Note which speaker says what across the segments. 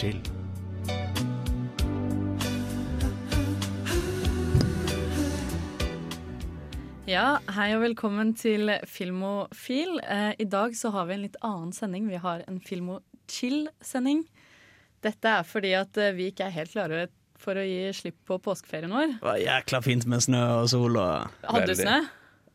Speaker 1: chill.
Speaker 2: Ja, hei og velkommen til Filmofil. Eh, I dag så har vi en litt annen sending. Vi har en Filmo-chill-sending. Dette er fordi at eh, vi ikke er helt klare for å gi slipp på påskeferien vår.
Speaker 1: Det var jækla fint med snø og sol og
Speaker 2: Hadde du snø?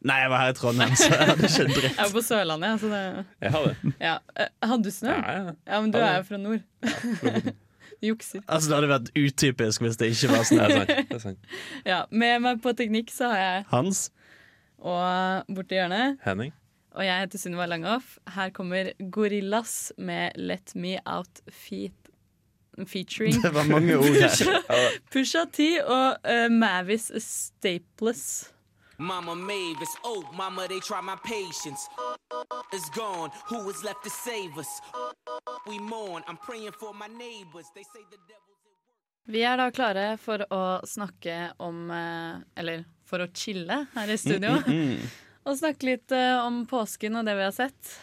Speaker 1: Nei, jeg var her i Trondheim, så jeg hadde ikke dritt.
Speaker 2: Jeg er på Sørlandet. Så det,
Speaker 3: Jeg har det.
Speaker 2: ja. Eh, Hadde du snø?
Speaker 3: Ja, ja.
Speaker 2: Ja, men du er jo fra nord. Du jukser.
Speaker 1: Altså, det hadde vært utypisk hvis det ikke var snø.
Speaker 3: Det er sant. Det er sant.
Speaker 2: Ja, Med meg på teknikk så har jeg
Speaker 1: Hans?
Speaker 2: og borti hjørnet.
Speaker 3: Henning?
Speaker 2: Og jeg heter Sunniva Langhoff. Her kommer Gorillas med Let Me Out Feet. Featuring
Speaker 1: Det var mange ord her.
Speaker 2: Pusha T og uh, Mavis Staples.
Speaker 4: Mama Mavis, oh mama, they try my patience. Is gone. Who is left to save us? We mourn. I'm praying for my neighbors. They say the devil's at work.
Speaker 2: Vi er da klare for å snakke om eh, Eller for å chille her i studio. Og snakke litt eh, om påsken og det vi har sett.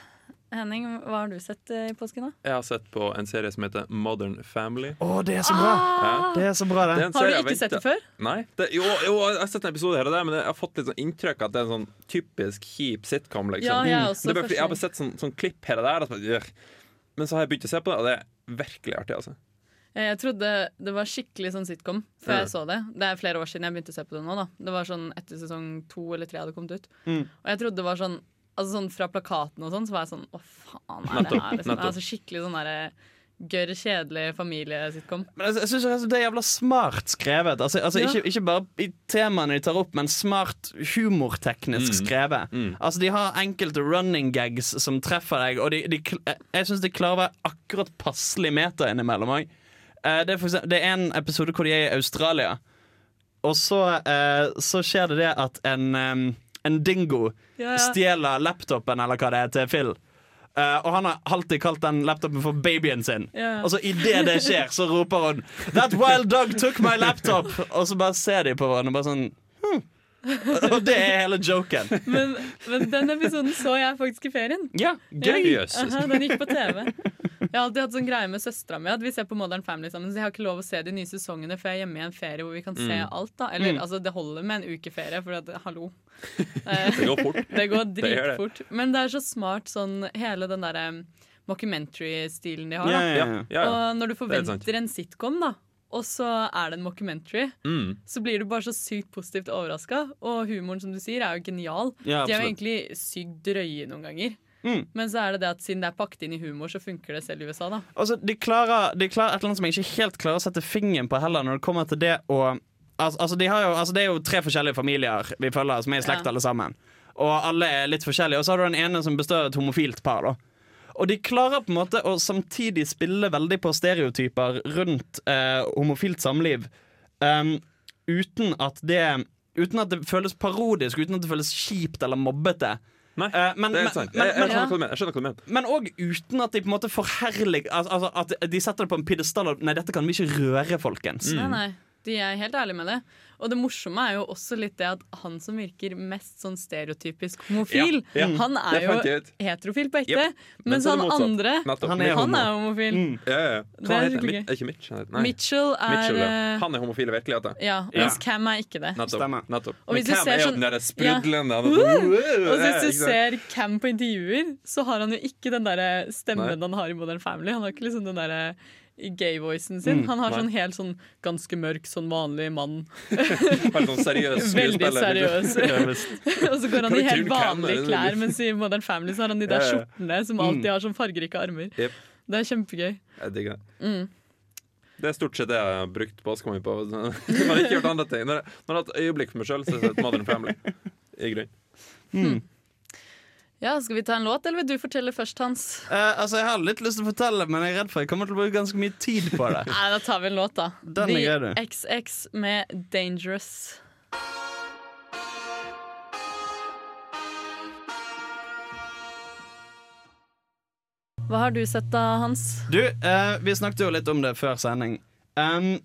Speaker 2: Henning, hva har du sett eh, i påsken? da?
Speaker 3: Jeg har sett på en serie som heter Modern Family.
Speaker 1: Å, det er så bra!
Speaker 3: Ja.
Speaker 1: Det er så bra,
Speaker 3: Det
Speaker 1: det.
Speaker 2: Har du
Speaker 3: jeg
Speaker 2: ikke sett det før?
Speaker 3: Nei. Det, jo, jo, jeg har sett en episode her og der, men jeg har fått litt sånn inntrykk at det er en sånn typisk kjip sitcom. Liksom.
Speaker 2: Ja, jeg også,
Speaker 3: det er bare jeg har bare sett sånn, sånn klipp her og der. og så bare, Men så har jeg begynt å se på det, og det er virkelig artig. altså
Speaker 2: Eh, Jeg trodde det var skikkelig sånn sitcom før jeg så det. Det er flere år siden jeg begynte å se på det nå. da Det var sånn etter sesong to eller tre hadde kommet ut.
Speaker 1: Mm.
Speaker 2: Og jeg trodde det var sånn Altså sånn Fra plakaten og sånn så var jeg sånn Å, faen, er det her? Liksom. Altså Skikkelig sånn derre gørr, kjedelig familiesitcom.
Speaker 1: Men jeg, jeg synes det er jævla smart skrevet. Altså, altså
Speaker 2: Ja.
Speaker 1: ikke, ikke bare i temaene de tar opp, men smart humorteknisk skrevet.
Speaker 3: Mm.
Speaker 1: Altså De har enkelte running gags som treffer deg, og de, de, jeg syns de klarer å være akkurat passelig meta innimellom òg. Det, er det er en episode hvor de er i Australia, og så, eh, så skjer det det at en, en dingo
Speaker 2: Ja, ja.
Speaker 1: stjeler laptopen, eller hva det er, til Phil. Uh, og han har alltid kalt den laptopen for babyen sin.
Speaker 2: Yeah.
Speaker 1: Og så idet det skjer, så roper hun 'That wild dog took my laptop!' Og så bare ser de på hverandre og bare sånn hm. Og det er hele joken.
Speaker 2: Men, men den episoden så jeg faktisk i ferien.
Speaker 1: Ja, gøy.
Speaker 2: Aha, den gikk på TV. Jeg har alltid hatt sånn greie med søstera mi at vi ser på Modern Family sammen. Så jeg har ikke lov å se de nye sesongene før jeg er hjemme i en ferie hvor vi kan se alt. da Eller altså, det holder med en uke ferie, for at, hallo.
Speaker 3: Det går fort.
Speaker 2: Det går dritfort. Men det er så smart sånn hele den derre mockumentary-stilen de har. Da
Speaker 1: ja,
Speaker 3: Ja,
Speaker 1: ja.
Speaker 2: Og når du
Speaker 3: er
Speaker 2: forventer en sitcom, da, og så er det en mockumentary,
Speaker 3: Mm.
Speaker 2: så blir du bare så sykt positivt overraska. Og humoren, som du sier, er jo genial. De er jo egentlig sykt drøye noen ganger.
Speaker 1: Mm.
Speaker 2: Men så er det det at siden det er pakket inn i humor, så funker det selv i USA, da.
Speaker 1: Altså, de, klarer, de klarer et eller annet som jeg ikke helt klarer å sette fingeren på heller, når det kommer til det å altså, altså, de har jo, altså, Det er jo tre forskjellige familier vi følger, som er i slekt
Speaker 2: Ja.
Speaker 1: alle sammen. Og alle er litt forskjellige. Og så har du den ene som består av et homofilt par. da Og de klarer på en måte å samtidig spille veldig på stereotyper rundt eh, homofilt samliv, um, uten at det Uten at det føles parodisk, uten at det føles kjipt eller mobbete.
Speaker 3: Nei,
Speaker 1: uh, men-
Speaker 3: det er sant.
Speaker 1: men-
Speaker 3: jeg,
Speaker 1: men-
Speaker 3: jeg skjønner hva du mener.
Speaker 1: Men òg uten at de på en måte forherliger al- altså, At de setter det på en pidestall og Nei, dette kan vi ikke røre, folkens.
Speaker 2: Nei, nei. De er helt ærlige med det. Og det morsomme er jo også litt det at han som virker mest sånn stereotypisk homofil,
Speaker 3: Ja, ja.
Speaker 2: han er jo heterofil på ekte.
Speaker 3: Yep.
Speaker 2: Mens han
Speaker 3: motsatt.
Speaker 2: andre,
Speaker 1: Han er
Speaker 2: han er homofil.
Speaker 1: Mm.
Speaker 3: Ja, ja, ja. Hva
Speaker 2: er
Speaker 3: heter han? Er ikke Mitch? Nei.
Speaker 2: Mitchell er
Speaker 3: Mitchell, ja.
Speaker 2: eh,
Speaker 3: Han er homofil i virkeligheten.
Speaker 2: Ja, mens Cam er ikke det.
Speaker 3: Nettopp. Nettopp.
Speaker 2: Og hvis
Speaker 3: Men
Speaker 2: du
Speaker 3: Cam er jo
Speaker 2: sånn-
Speaker 3: den der sprudlende sånn,
Speaker 2: Og hvis du ser Cam på intervjuer, så har han jo ikke den der stemmen
Speaker 3: Nei.
Speaker 2: han har i Modern Family. Han har ikke liksom den der gay-voicen sin. Han har
Speaker 3: Nei.
Speaker 2: sånn helt sånn ganske mørk, sånn vanlig mann.
Speaker 3: Veldig sånn seriøs
Speaker 2: Veldig
Speaker 3: liksom.
Speaker 2: seriøs. Og så går han i helt vanlige klær, mens i Modern Family så har han de der skjortene som alltid har sånn fargerike armer.
Speaker 3: Yep.
Speaker 2: Det er kjempegøy.
Speaker 3: Jeg digger det.
Speaker 2: Mm.
Speaker 3: Det er stort sett det jeg har brukt påska mi på. Når jeg ikke gjort andre ting. Når jeg, har hatt øyeblikk for meg sjøl, så har jeg sett Modern Family. I grunn.
Speaker 2: Ja, Skal vi ta en låt, eller vil du fortelle først, Hans?
Speaker 1: Eh, altså, Jeg har litt lyst til å fortelle, men jeg er redd for jeg kommer til å bruke ganske mye tid på det.
Speaker 2: Nei, Da tar vi en låt, da.
Speaker 1: Den er grei.
Speaker 2: XX med 'Dangerous'. Hva har du sett da, Hans?
Speaker 1: Du, eh, vi snakket jo litt om det før sending. Um,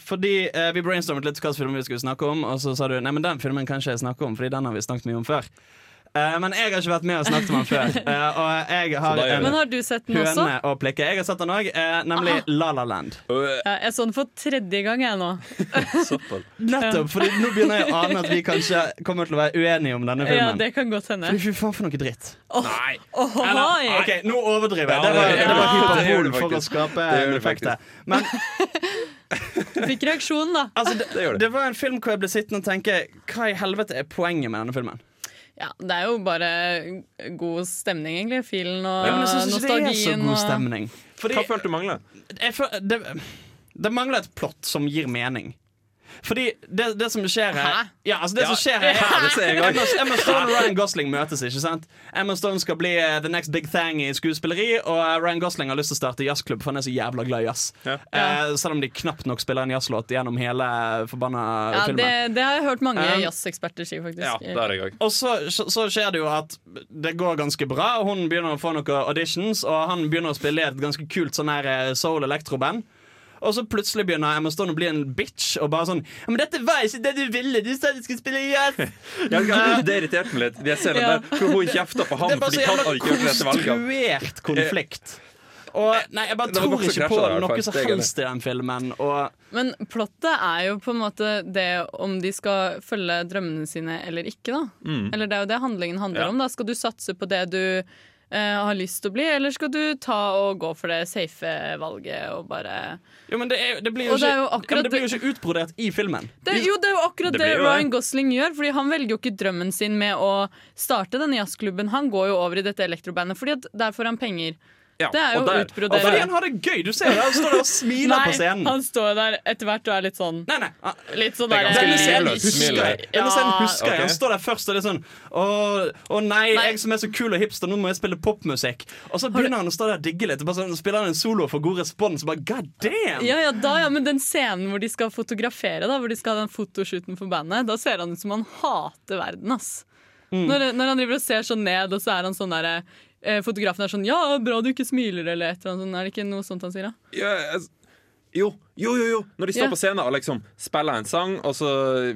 Speaker 1: fordi eh, Vi brainstormet litt hvilken film vi skulle snakke om, og så sa du nei, men den filmen kan ikke jeg snakke om, fordi den har vi snakket mye om før. Eh, men jeg har ikke vært med og snakket om han før. Uh, og jeg har en
Speaker 2: Men har du sett den også?
Speaker 1: høne å plikke. Jeg har sett den òg, nemlig La La Land.
Speaker 3: Øh,
Speaker 2: Ja, jeg så den for tredje gang, jeg nå.
Speaker 1: Nettopp, for nå begynner jeg å ane at vi kanskje kommer til å være uenige om denne filmen.
Speaker 2: Ja, det kan godt hende.
Speaker 1: Fy faen for noe dritt.
Speaker 3: Nei!
Speaker 1: Eller, ok, nå overdriver jeg.
Speaker 3: Ja,
Speaker 1: Det var,
Speaker 3: det-
Speaker 1: det var hyperbol for å skape
Speaker 3: effekter.
Speaker 1: en effekt.
Speaker 3: faktisk.
Speaker 1: Men
Speaker 2: Fikk reaksjon, da.
Speaker 1: altså, det,
Speaker 3: Det det.
Speaker 1: det var en film hvor jeg ble sittende og tenke Hva i helvete er poenget med denne filmen?
Speaker 2: Ja, Det er jo bare god stemning, egentlig. Filen og
Speaker 1: Ja, men jeg synes ikke det er så god stemning. Fordi
Speaker 3: Hva følte du mangla?
Speaker 1: det, det mangler et plott som gir mening. Fordi det, det som skjer her
Speaker 2: Hæ?
Speaker 1: Ja, altså det
Speaker 3: Ja,
Speaker 1: som skjer her
Speaker 3: ja, det ser jeg
Speaker 1: Emma, Emma Stone og Ryan Gosling møtes, ikke sant? Emma Stone skal bli uh, the next big thing i skuespilleri, og eh, Ryan Gosling har lyst til å starte jazzklubb, for han er så jævla glad i jazz.
Speaker 3: Ja.
Speaker 1: Uh, selv om de knapt nok spiller en jazzlåt gjennom hele forbanna
Speaker 2: Ja,
Speaker 1: filmen.
Speaker 2: det, det har jeg hørt mange
Speaker 1: Um,
Speaker 2: jazzeksperter si, faktisk.
Speaker 3: Ja, det er jeg òg.
Speaker 1: Og så, så, så skjer det jo at det går ganske bra. og Hun begynner å få noen auditions, og han begynner å spille i et ganske kult sånn her soul electro-band. Og så plutselig begynner Emma Stone å bli en bitch og bare sånn ja, Men dette var ikke det du ville! Du sa du skulle spille jazz!
Speaker 3: Ja, det irriterte meg litt. De scenene
Speaker 2: Ja.
Speaker 3: der hvor hun kjefter på ham
Speaker 1: Det er bare
Speaker 3: fordi
Speaker 1: så
Speaker 3: han valget.
Speaker 1: konstruert konflikt. Og nei, jeg bare tror ikke
Speaker 3: krasjet
Speaker 1: på
Speaker 3: der,
Speaker 1: noe som helst i den filmen. Og
Speaker 2: Men plottet er jo på en måte det om de skal følge drømmene sine eller ikke. da
Speaker 3: Mm.
Speaker 2: Eller det er jo det handlingen handler
Speaker 3: Ja.
Speaker 2: om. da Skal du satse på det du eh, har lyst til å bli, eller skal du ta og gå for det safe valget og bare
Speaker 1: jo, men det, er, det blir jo ikke,
Speaker 2: jo akkurat
Speaker 1: det blir jo ikke utbrodert i filmen.
Speaker 2: det, Jo, det er jo akkurat
Speaker 3: det.
Speaker 2: Ryan Gosling gjør. Fordi Han velger jo ikke drømmen sin med å starte denne jazzklubben. Han går jo over i dette elektrobandet, Fordi at der får han penger.
Speaker 3: Ja,
Speaker 2: Det er jo
Speaker 3: å
Speaker 2: utbrodere.
Speaker 1: Fordi han har det gøy! Du ser det, han står der og smiler på scenen.
Speaker 2: han står der etter hvert og er litt sånn
Speaker 1: Nei, nei, han-
Speaker 2: Litt sånn
Speaker 3: Det er
Speaker 2: der-
Speaker 1: Denne scenen husker jeg. Denne scenen husker jeg. Han står der først og det er sånn Å, å nei,
Speaker 2: Nei.
Speaker 1: jeg som er så kul og hipster, nå må jeg spille popmusikk. Og så begynner han å stå der og digge litt. Og bare sånn, spiller han en solo og får god respons. Og bare, God damn!
Speaker 2: Ja, ja, da, ja, men den scenen hvor de skal fotografere, da, hvor de skal ha den fotoshooten for bandet, da ser han ut som han hater verden, ass.
Speaker 1: Mm.
Speaker 2: Når, når han driver og ser sånn ned, og så er han sånn derre Fotografen er sånn 'Ja, bra du ikke smiler', eller et eller annet sånt. Er det ikke noe sånt han sier, da?
Speaker 3: Ja, jeg- jo, jo, jo, jo. Når de står
Speaker 2: Ja.
Speaker 3: på scenen og liksom spiller en sang, og så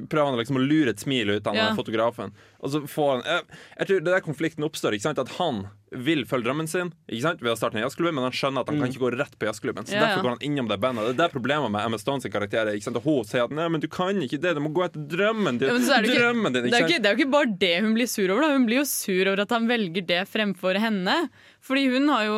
Speaker 3: prøver han liksom å lure et smil ut av
Speaker 2: Ja.
Speaker 3: den fotografen. Og så får han jeg, jeg tror det er der konflikten oppstår. Ikke sant? At han vil følge drømmen sin ikke sant? ved å starte en jazzklubb, men han skjønner at han kan ikke gå rett på jazzklubben. Så
Speaker 2: Ja, ja.
Speaker 3: Derfor går han innom det bandet. Det er det problemet med Emma Stones karakter er. Ikke sant? Og hun sier at nei, men du kan ikke det, du må gå etter drømmen din.
Speaker 2: Ja, men så er det, ikke,
Speaker 3: drømmen din,
Speaker 2: det,
Speaker 3: ikke
Speaker 2: er
Speaker 3: sant?
Speaker 2: det er jo ikke bare det hun blir sur over. Da. Hun blir jo sur over at han velger det fremfor henne. Fordi hun har jo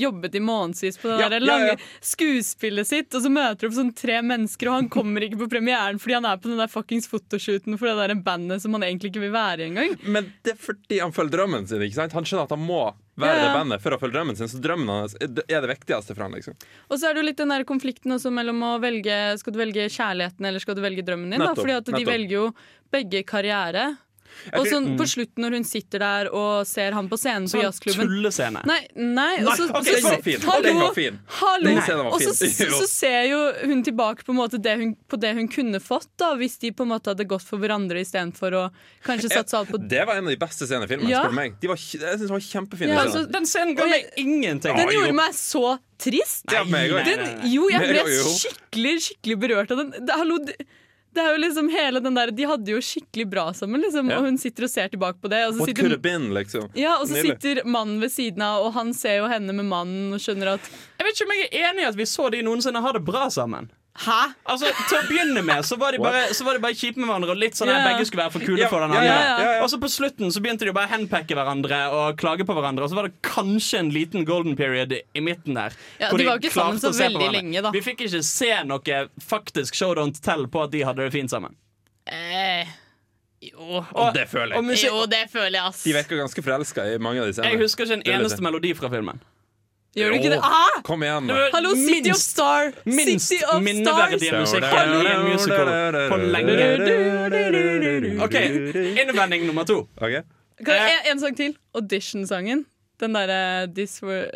Speaker 2: jobbet i månedsvis på det
Speaker 3: Ja,
Speaker 2: der lange
Speaker 3: ja.
Speaker 2: skuespillet sitt, og så møter hun sånn tre mennesker, og han kommer ikke på premieren fordi han er på den der fuckings fotoshooten for det der bandet som han egentlig ikke vil være i engang.
Speaker 3: Men det er fordi han følger drømmen sin. Ikke sant? Han skjønner at han må være
Speaker 2: Ja, ja.
Speaker 3: det bandet for å følge drømmen sin. Så drømmen hans er det viktigste for han liksom.
Speaker 2: Og så er det jo litt den der konflikten også mellom å velge Skal du velge kjærligheten eller skal du velge drømmen din? da? Fordi at de
Speaker 3: nettopp.
Speaker 2: velger jo begge karriere. Og
Speaker 3: så
Speaker 2: sånn på slutten når hun sitter der og ser han på scenen på
Speaker 1: Sånn
Speaker 2: jazzklubben
Speaker 1: tullescene.
Speaker 2: Nei, nei, og så,
Speaker 1: ok,
Speaker 2: så,
Speaker 3: Den var Den var fin.
Speaker 2: hallo. Og så, så, så ser jo hun tilbake på, det hun, på det hun kunne fått, da hvis de på en måte hadde gått for hverandre istedenfor å kanskje satse alt på
Speaker 3: Det var en av de beste scenene i filmen.
Speaker 2: Ja.
Speaker 3: spør meg. De var, jeg synes de var kjempefine.
Speaker 2: Ja, altså,
Speaker 1: Den scenen ga meg ingenting.
Speaker 2: Den gjorde meg så trist.
Speaker 3: Nei.
Speaker 2: Den, jo, jeg ble skikkelig skikkelig berørt av den. Det, hallo, det, det er jo liksom hele den der De hadde jo skikkelig bra sammen, liksom,
Speaker 3: Ja.
Speaker 2: og hun sitter og ser tilbake på det. Og så
Speaker 3: What
Speaker 2: sitter,
Speaker 3: could have been, liksom.
Speaker 2: ja, og så sitter mannen ved siden av, og han ser jo henne med mannen og skjønner at
Speaker 1: Jeg vet ikke om jeg er enig i at vi så de noensinne ha det bra sammen.
Speaker 2: Hæ?
Speaker 1: Altså, Til å begynne med så var de bare, så var de bare kjipe med hverandre og litt sånn at
Speaker 2: Ja.
Speaker 1: begge skulle være for kule
Speaker 3: Ja,
Speaker 1: for den andre.
Speaker 2: ja,
Speaker 3: ja, ja.
Speaker 1: Og så på slutten så begynte de å bare henpekke hverandre og klage på hverandre. Og så var det kanskje en liten golden period i midten der.
Speaker 2: Ja,
Speaker 1: hvor
Speaker 2: de var ikke sammen så veldig lenge, da.
Speaker 1: Vi fikk ikke se noe faktisk show don't tell på at de hadde det fint sammen.
Speaker 2: Eh, jo.
Speaker 3: Og det føler
Speaker 1: og
Speaker 3: jeg.
Speaker 2: jo, det føler jeg, ass.
Speaker 3: De virker ganske forelska i mange av disse.
Speaker 1: Jeg husker ikke en eneste melodi fra filmen.
Speaker 2: Gjør du ikke det? Ah!
Speaker 3: Kom igjen,
Speaker 2: Hallo, City of
Speaker 1: minst-
Speaker 2: Star!
Speaker 1: Minst
Speaker 2: City of
Speaker 1: minneverdige
Speaker 2: Stars!
Speaker 1: musikk i en musical på lenge. OK, innvending nummer to.
Speaker 3: Okay.
Speaker 2: Kan en, en sang til. Audition-sangen. Den derre This Were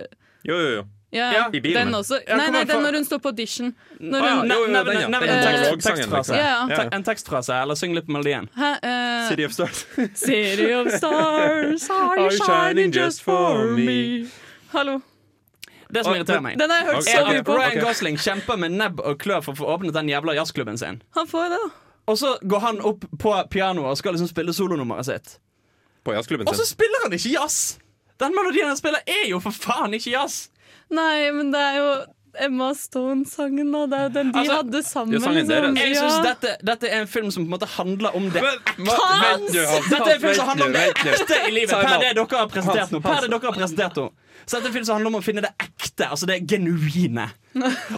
Speaker 3: Jo, jo, jo.
Speaker 2: Ja,
Speaker 1: Ja,
Speaker 3: i bilen.
Speaker 2: Den også. Nei, nei, den når hun står på audition. Når
Speaker 3: Ah, ja,
Speaker 2: hun,
Speaker 3: jo, jo,
Speaker 1: Nevn
Speaker 3: den, ja. Den
Speaker 1: en
Speaker 2: Eh,
Speaker 1: tekstfrase.
Speaker 3: liksom.
Speaker 2: Ja, ja.
Speaker 1: En tekstfrase, eller syng litt på melodien.
Speaker 2: Hæ, uh,
Speaker 3: City of Stars.
Speaker 2: City of stars, are you shining just for me? Hallo.
Speaker 1: Det som irriterer meg.
Speaker 2: Den har jeg hørt så
Speaker 1: er
Speaker 2: mye
Speaker 1: at
Speaker 2: på.
Speaker 1: Ryan Gosling kjemper med nebb og klør for å få åpnet den jævla jazzklubben sin.
Speaker 2: Han får det, da.
Speaker 1: Og så går han opp på pianoet og skal liksom spille solonummeret sitt.
Speaker 3: på jazzklubben
Speaker 1: Og så
Speaker 3: sin.
Speaker 1: spiller han ikke jazz! Den melodien han spiller, er jo for faen ikke jazz!
Speaker 2: Nei, men det er jo Emma Stone-sangen, da. Det er jo den de
Speaker 1: Altså,
Speaker 2: hadde sammen.
Speaker 3: ja, sangen deres.
Speaker 1: Jeg synes dette, dette er en film som på en måte handler om det
Speaker 3: Men- ma- Vent nå, Hans.
Speaker 1: Dette er en film som handler om det
Speaker 3: Vent nå, vent nå.
Speaker 1: ekte i livet. Per det dere har presentert nå. Per det dere har presentert nå. Så dette er en film som handler om å finne det ekte, altså det genuine.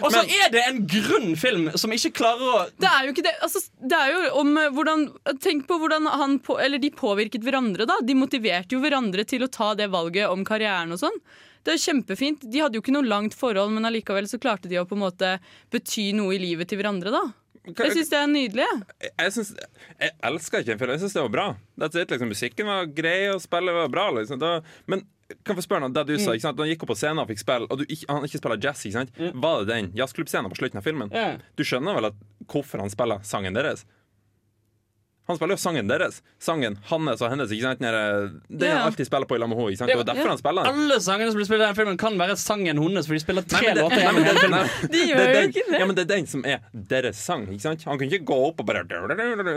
Speaker 1: Og så er det en grunn film som ikke klarer å
Speaker 2: Det er jo ikke det. Altså, det er jo om eh, hvordan Tenk på hvordan han på, Eller de påvirket hverandre, da. De motiverte jo hverandre til å ta det valget om karrieren og sånn. Det er kjempefint. De hadde jo ikke noe langt forhold, men allikevel så klarte de å på en måte bety noe i livet til hverandre, da. Jeg syns det er nydelig. jeg.
Speaker 3: Synes, jeg elsker ikke en film. Jeg syns det var bra. That's it, liksom. Musikken var grei, og spillet var bra. Liksom. Det var, men kan jeg få spørre noe, det du sa, ikke sant? Han gikk opp på scenen og fikk spille, og du ikke, han ikke spiller jazz, ikke sant? var det den jazzklubbscenen på slutten av filmen? Du skjønner vel at hvorfor han spiller sangen deres? Han spiller jo sangen deres. Sangen hans og hennes. ikke sant? Den er
Speaker 2: Ja.
Speaker 3: han alltid spiller på i lag med henne. Det var derfor
Speaker 2: Ja.
Speaker 3: han spiller den.
Speaker 1: Alle sangene som blir spilt i den filmen, kan være sangen hennes, for de spiller tre
Speaker 3: Nei, det-
Speaker 1: låter
Speaker 3: nei, men det- nei,
Speaker 2: De gjør
Speaker 3: er
Speaker 2: jo ikke det.
Speaker 3: Ja, men det er den som er deres sang. ikke sant? Han kunne ikke gå opp og bare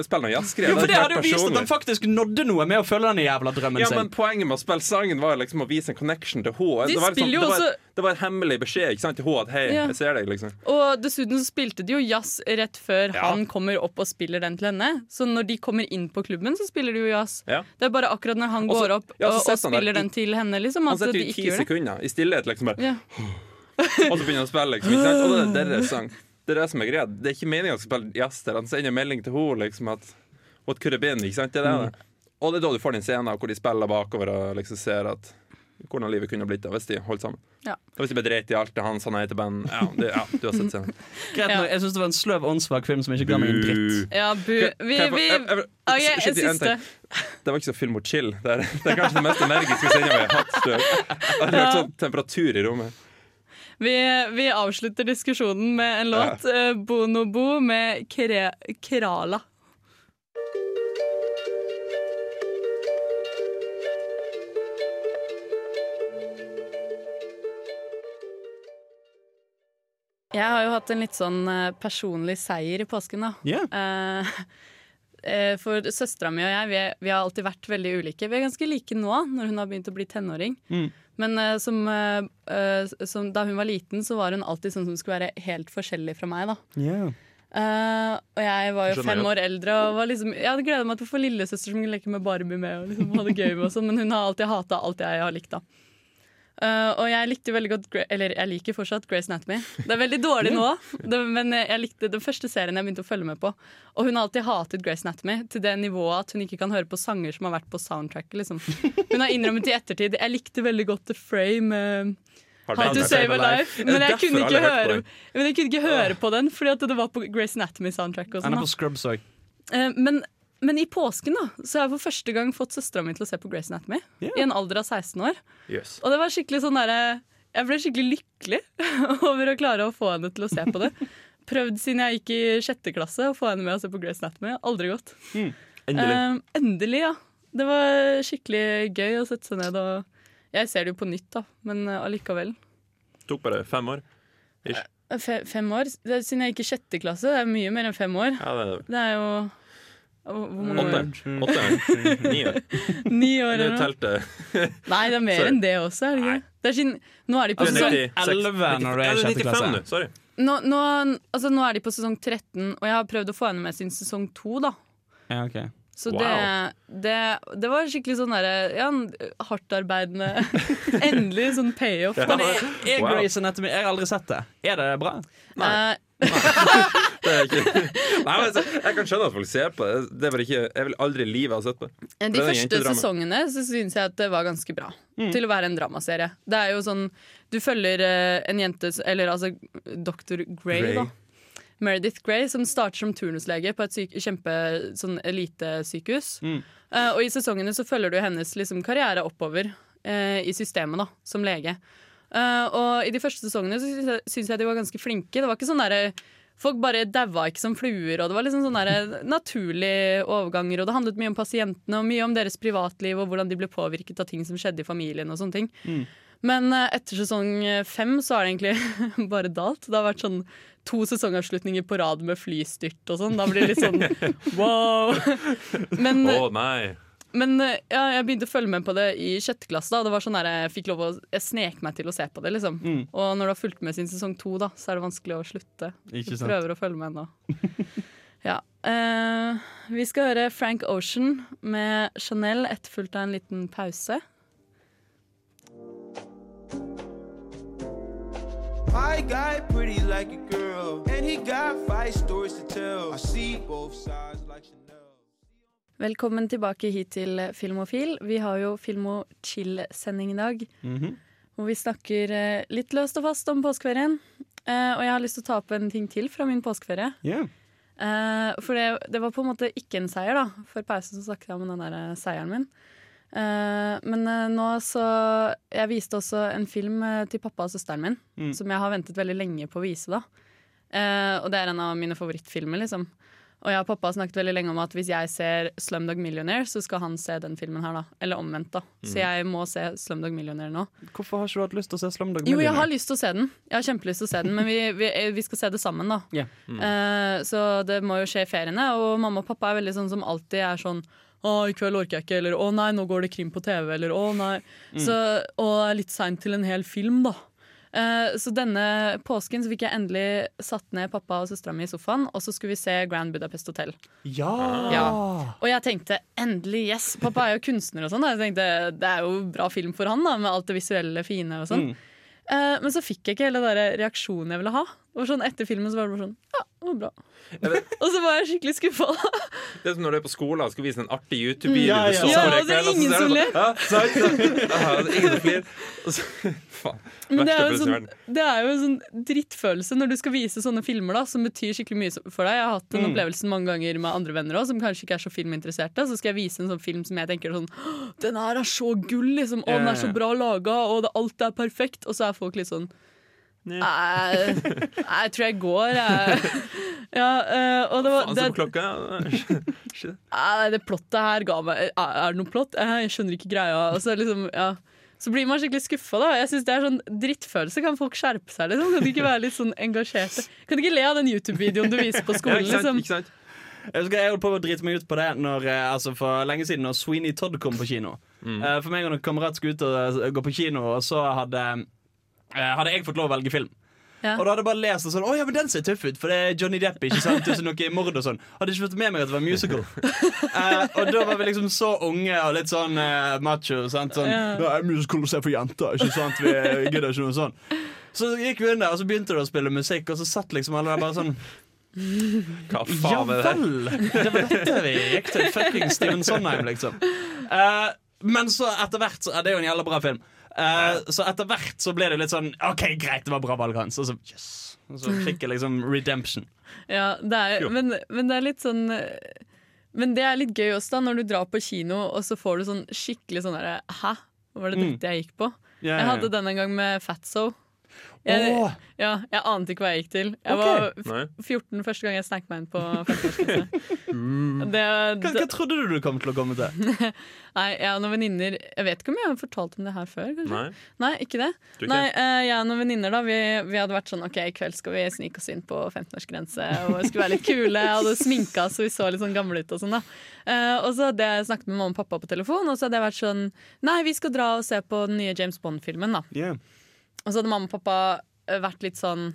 Speaker 3: spille noe jazzgreier.
Speaker 1: Jo, for det
Speaker 3: hadde
Speaker 1: hadde jo vist at han faktisk nådde noe med å følge den jævla drømmen sin.
Speaker 3: Ja, men Poenget med å spille sangen var liksom å vise en connection til henne.
Speaker 2: De spiller jo også-
Speaker 3: det var en hemmelig beskjed ikke sant, til henne at hei,
Speaker 2: Ja.
Speaker 3: jeg ser deg. liksom
Speaker 2: Og dessuten så spilte de jo jazz rett før
Speaker 3: Ja.
Speaker 2: han kommer opp og spiller den til henne. Så når de kommer inn på klubben, så spiller de jo jazz.
Speaker 3: Ja.
Speaker 2: Det er bare akkurat når han
Speaker 3: Også,
Speaker 2: går opp og, og
Speaker 3: setter
Speaker 2: spiller den til henne, liksom,
Speaker 3: Han
Speaker 2: de
Speaker 3: jo ti sekunder i stillhet, liksom bare
Speaker 2: Ja.
Speaker 3: Og så begynner han å spille, liksom. Ikke sant? Og det er deres sang. Det er det som er greia. Det er ikke meninga å spille jazz der. Han sender melding til henne liksom at What could have been? Ikke sant? Det er det. Og det er da du får den scenen hvor de spiller bakover og liksom ser at hvordan livet kunne blitt da, hvis de holdt sammen.
Speaker 2: Ja.
Speaker 3: Og hvis de ble dreit i alt det han sa nei til band. Ja, det, ja, du har sett scenen.
Speaker 1: Greit
Speaker 2: Ja.
Speaker 1: nok, Jeg syns det var en sløv, åndssvak film som ikke ga meg en dritt.
Speaker 2: Ja, bu. Vi, vi,
Speaker 3: okay,
Speaker 2: siste.
Speaker 3: Det var ikke så film og chill. Det er, det er kanskje det mest energiske sendinga vi har hatt. Det har vært sånn temperatur i rommet.
Speaker 2: Vi, vi avslutter diskusjonen med en låt. ja. Bonobo med Kre Kerala. Jeg har jo hatt en litt sånn eh, personlig seier i påsken, da.
Speaker 1: Ja.
Speaker 2: Eh, eh, for søstera mi og jeg vi, er, vi har alltid vært veldig ulike. Vi er ganske like nå, når hun har begynt å bli tenåring.
Speaker 1: Mm.
Speaker 2: Men eh, som, som, da hun var liten, så var hun alltid sånn som skulle være helt forskjellig fra meg. da
Speaker 1: Yeah.
Speaker 2: Uh, Og jeg var jo
Speaker 3: Skjønner
Speaker 2: fem
Speaker 3: jeg.
Speaker 2: år eldre og var liksom, jeg hadde gleda meg til å få lillesøster som kunne leke med Barbie med. Og liksom ha det gøy med og sånn Men hun har alltid hata alt jeg har likt. da Eh, og jeg likte veldig godt Eller jeg liker fortsatt Grace Anatomy. Det er veldig dårlig nå, det, men jeg likte den første serien jeg begynte å følge med på. Og hun har alltid hatet Grace Anatomy til det nivået at hun ikke kan høre på sanger som har vært på soundtracket. Liksom. Hun har innrømmet i ettertid Jeg likte veldig godt The Frame.
Speaker 3: Uh,
Speaker 2: How to Save a Life. Men jeg kunne ikke høre, men jeg kunne ikke høre på den fordi at det var på Grace Anatomy-soundtrack.
Speaker 1: Han
Speaker 2: sånn
Speaker 1: er på Scrubs òg.
Speaker 2: Eh, men, men i påsken da så har jeg for første gang fått søstera mi til å se på Grace Anatomy.
Speaker 1: Yeah.
Speaker 2: I en alder av 16 år.
Speaker 3: Yes.
Speaker 2: Og det var skikkelig sånn der, Jeg ble skikkelig lykkelig over å klare å få henne til å se på det. Prøvd siden jeg gikk i sjette klasse å få henne med å se på Grace Anatomy. Aldri gått.
Speaker 3: Endelig.
Speaker 2: Eh, endelig, ja. Det var skikkelig gøy å sette seg ned og Jeg ser det jo på nytt, da, men allikevel.
Speaker 3: Det Tok bare fem år. Ish.
Speaker 2: Fe, fem år? Det siden jeg gikk i sjette klasse, det er mye mer enn fem år.
Speaker 3: Ja, det er
Speaker 2: Det er jo
Speaker 3: åtte. Åtte. Ni år.
Speaker 2: Ni år eller noe? Nei, det er mer enn det også. Er det ikke? Det er sin, nå er de på
Speaker 3: er
Speaker 2: sesong
Speaker 1: 11 når du er i sjette
Speaker 3: 95
Speaker 1: klasse.
Speaker 3: nå. Sorry.
Speaker 2: nå, nå, altså, nå er de på sesong 13, og jeg har prøvd å få henne med sin sesong 2, da.
Speaker 1: Ja, ok.
Speaker 2: Så
Speaker 3: Wow.
Speaker 2: det, det, det var skikkelig sånn derre ja, hardtarbeidende Endelig sånn payoff. Ja.
Speaker 1: Men er, er
Speaker 3: Wow.
Speaker 1: Grace Anatomy Jeg har aldri sett det. Er det bra?
Speaker 2: Nei.
Speaker 3: Det Nei, men altså, Jeg kan skjønne at folk ser på det. Det er bare ikke Jeg vil aldri i livet ha sett på det.
Speaker 2: De
Speaker 3: er
Speaker 2: første sesongene så syns jeg at det var ganske bra. Til å være en dramaserie. Det er jo sånn Du følger eh, en jente Eller altså dr. Grey,
Speaker 3: Grey.
Speaker 2: da. Meredith Grey, som starter som turnuslege på et syk, kjempe sånn elitesykehus. uh, og i sesongene så følger du hennes liksom, karriere oppover uh, i systemet da, som lege. Eh, og i de første sesongene så syns jeg, synes jeg de var ganske flinke. Det var ikke sånn derre Folk bare daua ikke som fluer, og det var liksom sånne der naturlige overganger. Og det handlet mye om pasientene og mye om deres privatliv og hvordan de ble påvirket av ting som skjedde i familien. og sånne ting. Men eh, etter sesong fem så har det egentlig bare dalt. Det har vært sånn to sesongavslutninger på rad med flystyrt og sånn. Da blir det litt sånn wow. Men
Speaker 3: oh, nei.
Speaker 2: Men eh, ja, jeg begynte å følge med på det i sjette klasse. da Det var sånn der, Jeg fikk lov å Jeg snek meg til å se på det. liksom
Speaker 1: Mm.
Speaker 2: Og når du har fulgt med siden sesong to, da så er det vanskelig å slutte.
Speaker 1: Ikke
Speaker 2: Du
Speaker 1: sant?
Speaker 2: prøver å følge med ennå. ja. eh, vi skal høre Frank Ocean med Chanel etterfulgt av en liten pause.
Speaker 5: My guy pretty like a girl, and he got five stories to tell. I see both sides.
Speaker 2: Velkommen tilbake hit til Filmofil. Vi har jo Filmo chill-sending i dag.
Speaker 1: Mhm.
Speaker 2: Hvor vi snakker eh, litt løst og fast om påskeferien. Uh, og jeg har lyst til å ta opp en ting til fra min påskeferie.
Speaker 1: Yeah.
Speaker 2: Uh, for det, det var på en måte ikke en seier, da. For pausen så snakket jeg om den der eh, seieren min. Uh, men nå så Jeg viste også en film til pappa og søsteren min,
Speaker 1: Mm.
Speaker 2: som jeg har ventet veldig lenge på å vise, da. Og det er en av mine favorittfilmer, liksom. Og jeg og pappa har snakket veldig lenge om at hvis jeg ser Slumdog Millionaire, så skal han se den filmen her, da. Eller omvendt, da. Så jeg må se Slumdog Millionaire nå.
Speaker 1: Hvorfor har ikke du hatt lyst til å se Slumdog Millionaire'?
Speaker 2: Jo, jeg har lyst til å se den. Jeg har kjempelyst til å se den Men vi, vi, vi skal se det sammen, da.
Speaker 1: Yeah.
Speaker 2: Mm. Uh, så det må jo skje i feriene. Og mamma og pappa er veldig sånn som alltid er sånn å, i kveld orker jeg ikke, eller å nei, nå går det krim på TV, eller å nei. Så, og det er litt seint til en hel film, da. Eh, så denne påsken så fikk jeg endelig satt ned pappa og søstera mi i sofaen, og så skulle vi se Grand Budapest Hotel.
Speaker 1: Ja!
Speaker 2: Ja. Og jeg tenkte endelig, yes! Pappa er jo kunstner og sånn. og Jeg tenkte Det er jo bra film for han, da, med alt det visuelle fine og sånn.
Speaker 1: Mm.
Speaker 2: Eh, men så fikk jeg ikke hele den reaksjonen jeg ville ha. Det var sånn Etter filmen så var det bare sånn Ja, det var bra. og så var jeg skikkelig skuffa.
Speaker 3: Det er som når du er på skolen og skal vise en artig YouTube-video.
Speaker 1: Ja,
Speaker 3: du
Speaker 1: ja.
Speaker 2: Ja, og det
Speaker 3: er
Speaker 2: ingen som
Speaker 3: du
Speaker 2: ler.
Speaker 3: Ja, sant. Ja, det er ingen som. Og Faen.
Speaker 2: Men det er, jo sånn, det er jo en sånn drittfølelse når du skal vise sånne filmer da som betyr skikkelig mye for deg. Jeg har hatt den
Speaker 1: Mm.
Speaker 2: opplevelsen mange ganger med andre venner også, som kanskje ikke er så filminteresserte. Så skal jeg vise en sånn film som jeg tenker sånn Den her er så gull, liksom. Og den er så bra laga, og det, alt er perfekt. Og så er folk litt sånn Nei, nei, jeg tror jeg går, jeg. Ja, eh, og det var
Speaker 3: Faen,
Speaker 2: det,
Speaker 3: klokka.
Speaker 2: Det plottet her ga meg Er det noe plott? Eh, Jeg skjønner ikke greia. Og så, liksom, ja. så blir man skikkelig skuffa. Jeg synes det er sånn drittfølelse. Kan folk skjerpe seg? Liksom? Kan de ikke være litt sånn engasjerte? Kan de ikke le av den YouTube-videoen du viser på
Speaker 3: Ja,
Speaker 2: skolen?
Speaker 3: ikke sant?
Speaker 2: Liksom?
Speaker 3: Ikke sant?
Speaker 1: Jeg husker jeg holdt på å drite meg ut på det når, eh, altså for lenge siden Når Sweeney Todd kom på kino. Mm. For meg og en kamerat skulle ut og eh, gå på kino, og så hadde, eh, hadde jeg fått lov å velge film.
Speaker 2: Ja.
Speaker 1: Og da hadde jeg bare lest og sånn Å ja, men den ser tøff ut, for det er Johnny Depp. ikke sant? Tusen er noe mord og sånn Hadde ikke fått med meg at det var musical. uh, og da var vi liksom så unge og litt sånn uh, macho. Sant? Sånn,
Speaker 2: Ja.
Speaker 1: ja er musical å se for jenter, ikke sant? Vi gidder ikke noe sånn. Så gikk vi inn der, og så begynte det å spille musikk, og så satt liksom alle der bare sånn
Speaker 3: Hva
Speaker 1: ja
Speaker 3: faen er det Ja
Speaker 1: vel! Det var dette vi gikk til. Fucking Steven Sondheim, liksom. Uh, men så etter hvert så, er Det jo en jævla bra film. Eh, så etter hvert så ble det litt sånn OK, greit, det var bra valg hans. Og så, yes. og så fikk jeg liksom redemption.
Speaker 2: Ja, det er, men, men det er litt sånn Men det er litt gøy også, da, når du drar på kino, og så får du sånn skikkelig sånn derre Hæ? Var det
Speaker 1: Mm.
Speaker 2: dette jeg gikk på?
Speaker 1: Ja,
Speaker 2: Jeg hadde den en gang med Fatso. Jeg,
Speaker 1: oh.
Speaker 2: ja, jeg ante ikke hva jeg gikk til. Jeg
Speaker 1: okay.
Speaker 2: var f-
Speaker 3: Nei.
Speaker 2: 14 første gang jeg snek meg inn på 50-årsklasse.
Speaker 1: Hva, hva trodde du du kom til å komme til?
Speaker 2: nei, jeg og noen venninner Jeg vet ikke om jeg har fortalt om det her før.
Speaker 3: Nei.
Speaker 2: Nei, ikke det.
Speaker 3: Ikke?
Speaker 2: Nei, eh, Jeg og noen venninner da, vi, vi hadde vært sånn OK, i kveld skal vi snike oss inn på 15-årsgrense og skulle være litt kule. Jeg hadde sminka så vi så litt sånn gamle ut og sånn. da Eh, Og så hadde jeg snakket med mamma og pappa på telefon, og så hadde jeg vært sånn Nei, vi skal dra og se på den nye James Bond-filmen, da.
Speaker 1: Yeah.
Speaker 2: Og så hadde mamma og pappa eh, vært litt sånn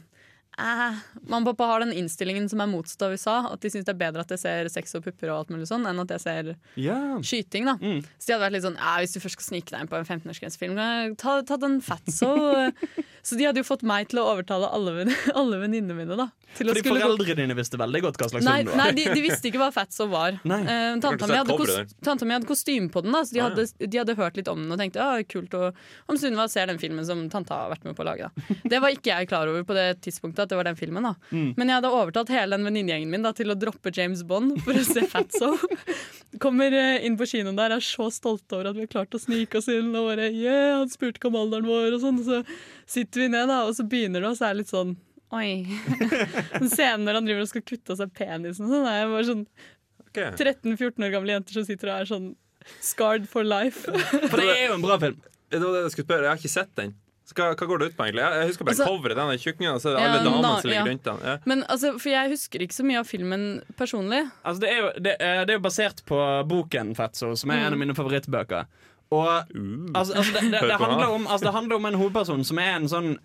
Speaker 2: eh. Mamma og pappa har den innstillingen som er motsatt av USA. At de syns det er bedre at jeg ser sex og pupper og alt mulig sånn, enn at jeg ser
Speaker 1: yeah.
Speaker 2: skyting. da
Speaker 1: Mm.
Speaker 2: Så de hadde vært litt sånn eh, Hvis du først skal snike deg inn på en 15-årsgrensefilm, ta, ta den fatso. så de hadde jo fått meg til å overtale alle, alle venninnene mine. da til
Speaker 1: Fordi foreldrene dine visste veldig godt hva slags
Speaker 2: Nei,
Speaker 1: film det
Speaker 2: nei de, de visste ikke hva fatso var.
Speaker 1: Nei.
Speaker 2: Eh, tanta, mi hadde hadde kostyme på den, da, så de
Speaker 3: Ah, ja.
Speaker 2: hadde, de hadde hørt litt om den og tenkte ja, kult. Og om Sunniva ser den filmen som tanta har vært med på å lage. Da. Det var ikke jeg klar over på det tidspunktet. At det var den filmen da
Speaker 1: Mm.
Speaker 2: Men jeg hadde overtalt hele den venninnegjengen min da, til å droppe James Bond for å se Fatso. Kommer eh, inn på kinoen der, er så stolte over at vi har klart å snike oss inn. Og bare, yeah, han spurte ikke om alderen vår, og sånn. Så sitter vi ned, da, og så begynner det, og så er det litt sånn Oi. Scenen når han driver og skal kutte av seg penisen, sånn, er bare sånn
Speaker 3: Ok.
Speaker 2: 13-14 år gamle jenter som sitter og er sånn scarred for life.
Speaker 1: For det er jo en bra film.
Speaker 3: Det var det jeg skulle spørre. Jeg har ikke sett den. Hva, hva går det ut på, egentlig? Jeg, husker bare
Speaker 2: Altså-
Speaker 3: coveret. Den er og så er det
Speaker 2: Ja,
Speaker 3: alle damene
Speaker 2: na-
Speaker 3: som ligger
Speaker 2: ja.
Speaker 3: rundt den. Ja.
Speaker 2: Men altså, For jeg husker ikke så mye av filmen personlig.
Speaker 1: Altså, det, er jo, det, er- det er jo basert på boken Fetso, som er en av mine favorittbøker. Og altså, altså, det, det, det, handler om, altså, det handler om en hovedperson som er en sånn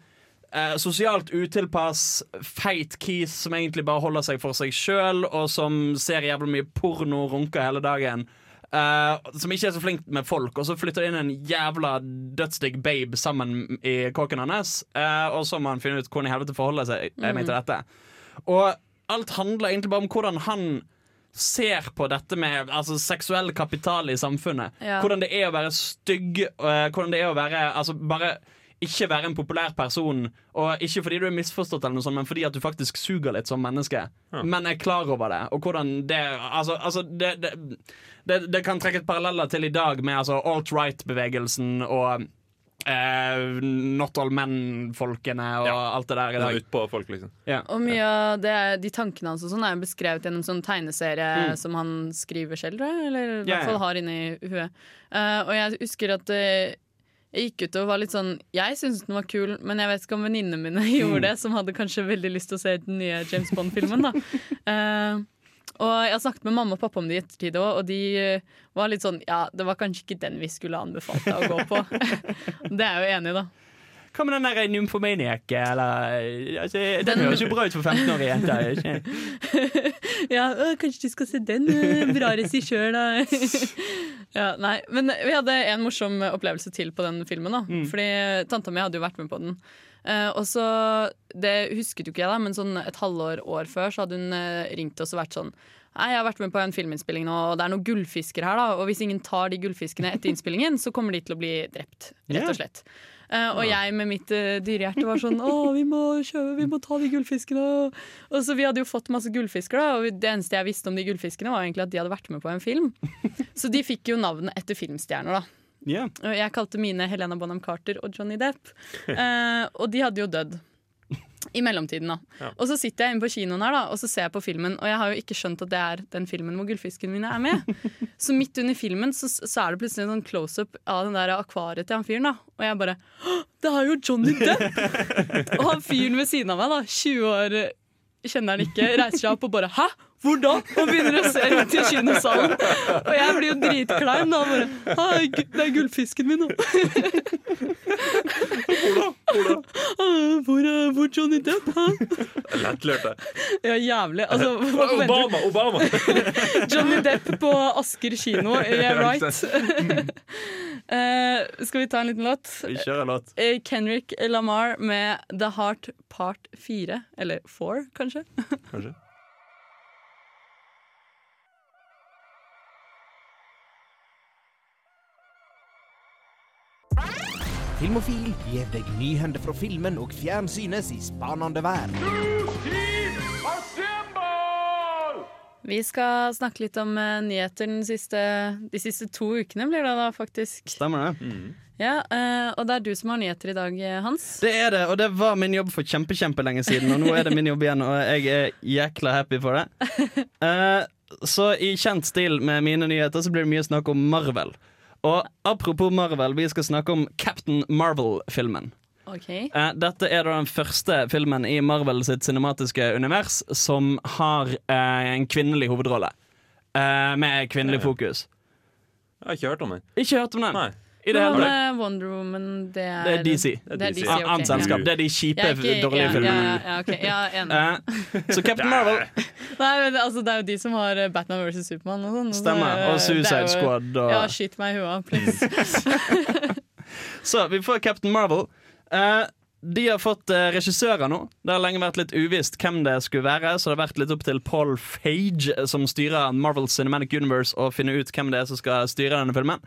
Speaker 1: eh, sosialt utilpass, feit kis som egentlig bare holder seg for seg sjøl, og som ser jævlig mye porno og runker hele dagen. Eh, som ikke er så flink med folk, og så flytter det inn en jævla dødsdigg babe sammen i kåken hans. Uh, og så må han finne ut hvordan i helvete forholder seg mm. til dette. Og alt handler egentlig bare om hvordan han ser på dette med altså, seksuell kapital i samfunnet.
Speaker 2: Ja.
Speaker 1: Hvordan det er å være stygg, uh, hvordan det er å være altså, bare ikke være en populær person. Og ikke fordi du er misforstått, eller noe sånt men fordi at du faktisk suger litt som menneske. Men er klar over det. Og hvordan det Altså, altså det, det, det, det kan trekkes paralleller til i dag med altså, alt-right-bevegelsen og Uh, not all men-folkene og
Speaker 3: Ja.
Speaker 1: alt det der i
Speaker 3: er
Speaker 1: dag.
Speaker 3: utpå folk, liksom.
Speaker 1: Yeah.
Speaker 2: Og mye av det, de tankene hans og sånn er beskrevet gjennom sånn tegneserie
Speaker 1: Mm.
Speaker 2: som han skriver selv. Eller i
Speaker 1: yeah.
Speaker 2: hvert
Speaker 1: ja.
Speaker 2: fall har inni huet. Uh, og jeg husker at eh, jeg gikk ut og var litt sånn Jeg syntes den var kul, men jeg vet ikke om venninnene mine gjorde det, som hadde kanskje veldig lyst til å se den nye James Bond-filmen. da uh, Og jeg har snakket med mamma og pappa om det i ettertid òg, og de eh, var litt sånn Ja, det var kanskje ikke den vi skulle anbefalt deg å gå på. det er jeg jo enig i, da.
Speaker 1: Hva med den der Nymphomaniac? Eller, altså, den høres jo bra ut for 15-årige jenter.
Speaker 2: Ja, øh, kanskje du skal se den? øh, Bra regissør, da. ja, nei, men vi hadde en morsom opplevelse til på den filmen. da Fordi tanta mi hadde jo vært med på den. Uh, og så, Det husket jo ikke jeg, da men sånn et halvår år før så hadde hun eh, ringt oss og vært sånn Nei, jeg har vært med på en filminnspilling nå, og det er noen gullfisker her. da Og hvis ingen tar de gullfiskene etter innspillingen, så kommer de til å bli drept. Rett og slett. Eh, og jeg med mitt uh, dyrehjerte var sånn Å, vi må, kjøpe, vi må ta de gullfiskene. Og så Vi hadde jo fått masse gullfisker, da og det eneste jeg visste om de gullfiskene, var egentlig at de hadde vært med på en film. Så de fikk jo navnet etter filmstjerner. da Yeah. Jeg kalte mine Helena Bonham Carter og Johnny Depp. Eh, og de hadde jo dødd. I mellomtiden, da.
Speaker 3: Ja.
Speaker 2: Og så sitter jeg inne på kinoen her da Og så ser jeg på filmen, og jeg har jo ikke skjønt at det er den filmen hvor gullfiskene mine er med. Så midt under filmen så, så er det plutselig en sånn close-up av den der akvariet til han fyren. da Og jeg bare Det er jo Johnny Depp! og han fyren ved siden av meg, da 20 år kjenner han ikke, reiser seg opp og bare Hæ? Hvor da? Og begynner å se rundt i kinosalen. Og jeg blir jo dritklein da. Bare, «Hei, det er gullfisken min, da. «Ah, Hvor er hvor Johnny Depp?
Speaker 3: Lettlørte.
Speaker 2: Ja, jævlig. Altså?
Speaker 3: Obama! Obama!
Speaker 2: Johnny Depp på Asker kino. Yeah, right.
Speaker 3: uh.
Speaker 2: Eh, skal vi ta en liten låt?
Speaker 1: Vi kjører låt.
Speaker 2: Kenrick Kendrick Lamar med The Heart Part 4. Eller 4, kanskje.
Speaker 3: Kanskje.
Speaker 6: Filmofil gir deg nyhender fra filmen og fjernsynets i spanende vær.
Speaker 2: Vi skal snakke litt om eh, nyheter den siste, de siste to ukene, blir det da faktisk.
Speaker 1: Stemmer det?
Speaker 2: Ja, eh, Og det er du som har nyheter i dag, eh, Hans.
Speaker 1: Det er det, og det var min jobb for kjempe, kjempelenge siden. Og nå er det min jobb igjen, og jeg er jækla happy for det. Eh, så i kjent stil med mine nyheter så blir det mye snakk om Marvel. Og apropos Marvel, vi skal snakke om Captain Marvel-filmen.
Speaker 2: Ok.
Speaker 1: Eh, dette er da den første filmen i Marvel sitt cinematiske univers som har eh, en kvinnelig hovedrolle. Eh, med kvinnelig fokus.
Speaker 3: Jeg har ikke hørt om den.
Speaker 1: Ikke hørt om den.
Speaker 3: Nei.
Speaker 1: I det hele tatt.
Speaker 2: Wonder Woman? Det er,
Speaker 1: Det er DC.
Speaker 2: Det er DC.
Speaker 1: Annet selskap. Det er de kjipe, dårlige
Speaker 2: ja,
Speaker 1: filmene.
Speaker 2: Ja, ja, ok. ja, enig.
Speaker 1: Eh, så Captain Marvel
Speaker 2: Nei, men altså, det er jo de som har eh, Batman vs. Supermann og sånn.
Speaker 1: stemmer.
Speaker 2: eh,
Speaker 1: Og Suicide
Speaker 2: jo-
Speaker 1: Squad. Og,
Speaker 2: Ja, skyt meg i huet, please.
Speaker 1: Så vi får Captain Marvel. Eh, de har fått eh, regissører nå. Det har lenge vært litt uvisst hvem det skulle være, så det har vært litt opp til Paul Fage, som styrer Marvel Cinematic Universe, å finne ut hvem det er som skal styre denne filmen.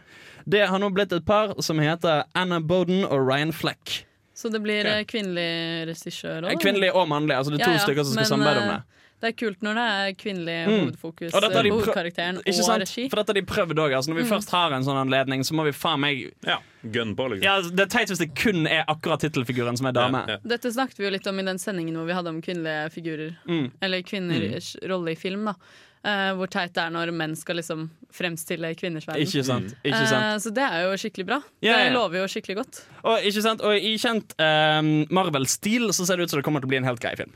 Speaker 1: Det har nå blitt et par som heter Anna Boden og Ryan Fleck.
Speaker 2: Så det blir eh, kvinnelig regissør òg?
Speaker 1: Kvinnelig og mannlig. Altså det er to
Speaker 2: Ja, ja,
Speaker 1: stykker som skal
Speaker 2: men,
Speaker 1: samarbeide om
Speaker 2: eh,
Speaker 1: det.
Speaker 2: Det er kult når det er kvinnelig
Speaker 1: Mm.
Speaker 2: hovedfokus
Speaker 1: Og dette har de
Speaker 2: på hovedkarakteren
Speaker 1: Ikke
Speaker 2: og regi.
Speaker 1: For dette har de prøvd òg. Altså, når vi først har en sånn anledning, så må vi faen meg
Speaker 3: Ja. Gun på, liksom.
Speaker 1: ja, Det er teit hvis det kun er akkurat tittelfiguren som er dame.
Speaker 3: Ja, ja.
Speaker 2: Dette snakket vi jo litt om i den sendingen hvor vi hadde om kvinnelige figurer.
Speaker 1: Mm.
Speaker 2: Eller kvinners rolle i film. da Uh, hvor teit det er når menn skal liksom fremstille kvinners verden.
Speaker 1: Ikke sant? Ikke sant?
Speaker 2: Uh, så det er jo skikkelig bra.
Speaker 1: Yeah,
Speaker 2: Det lover jo skikkelig godt.
Speaker 1: Og, ikke sant? og i kjent uh, Marvel-stil så ser det ut som det kommer til å bli en helt grei film.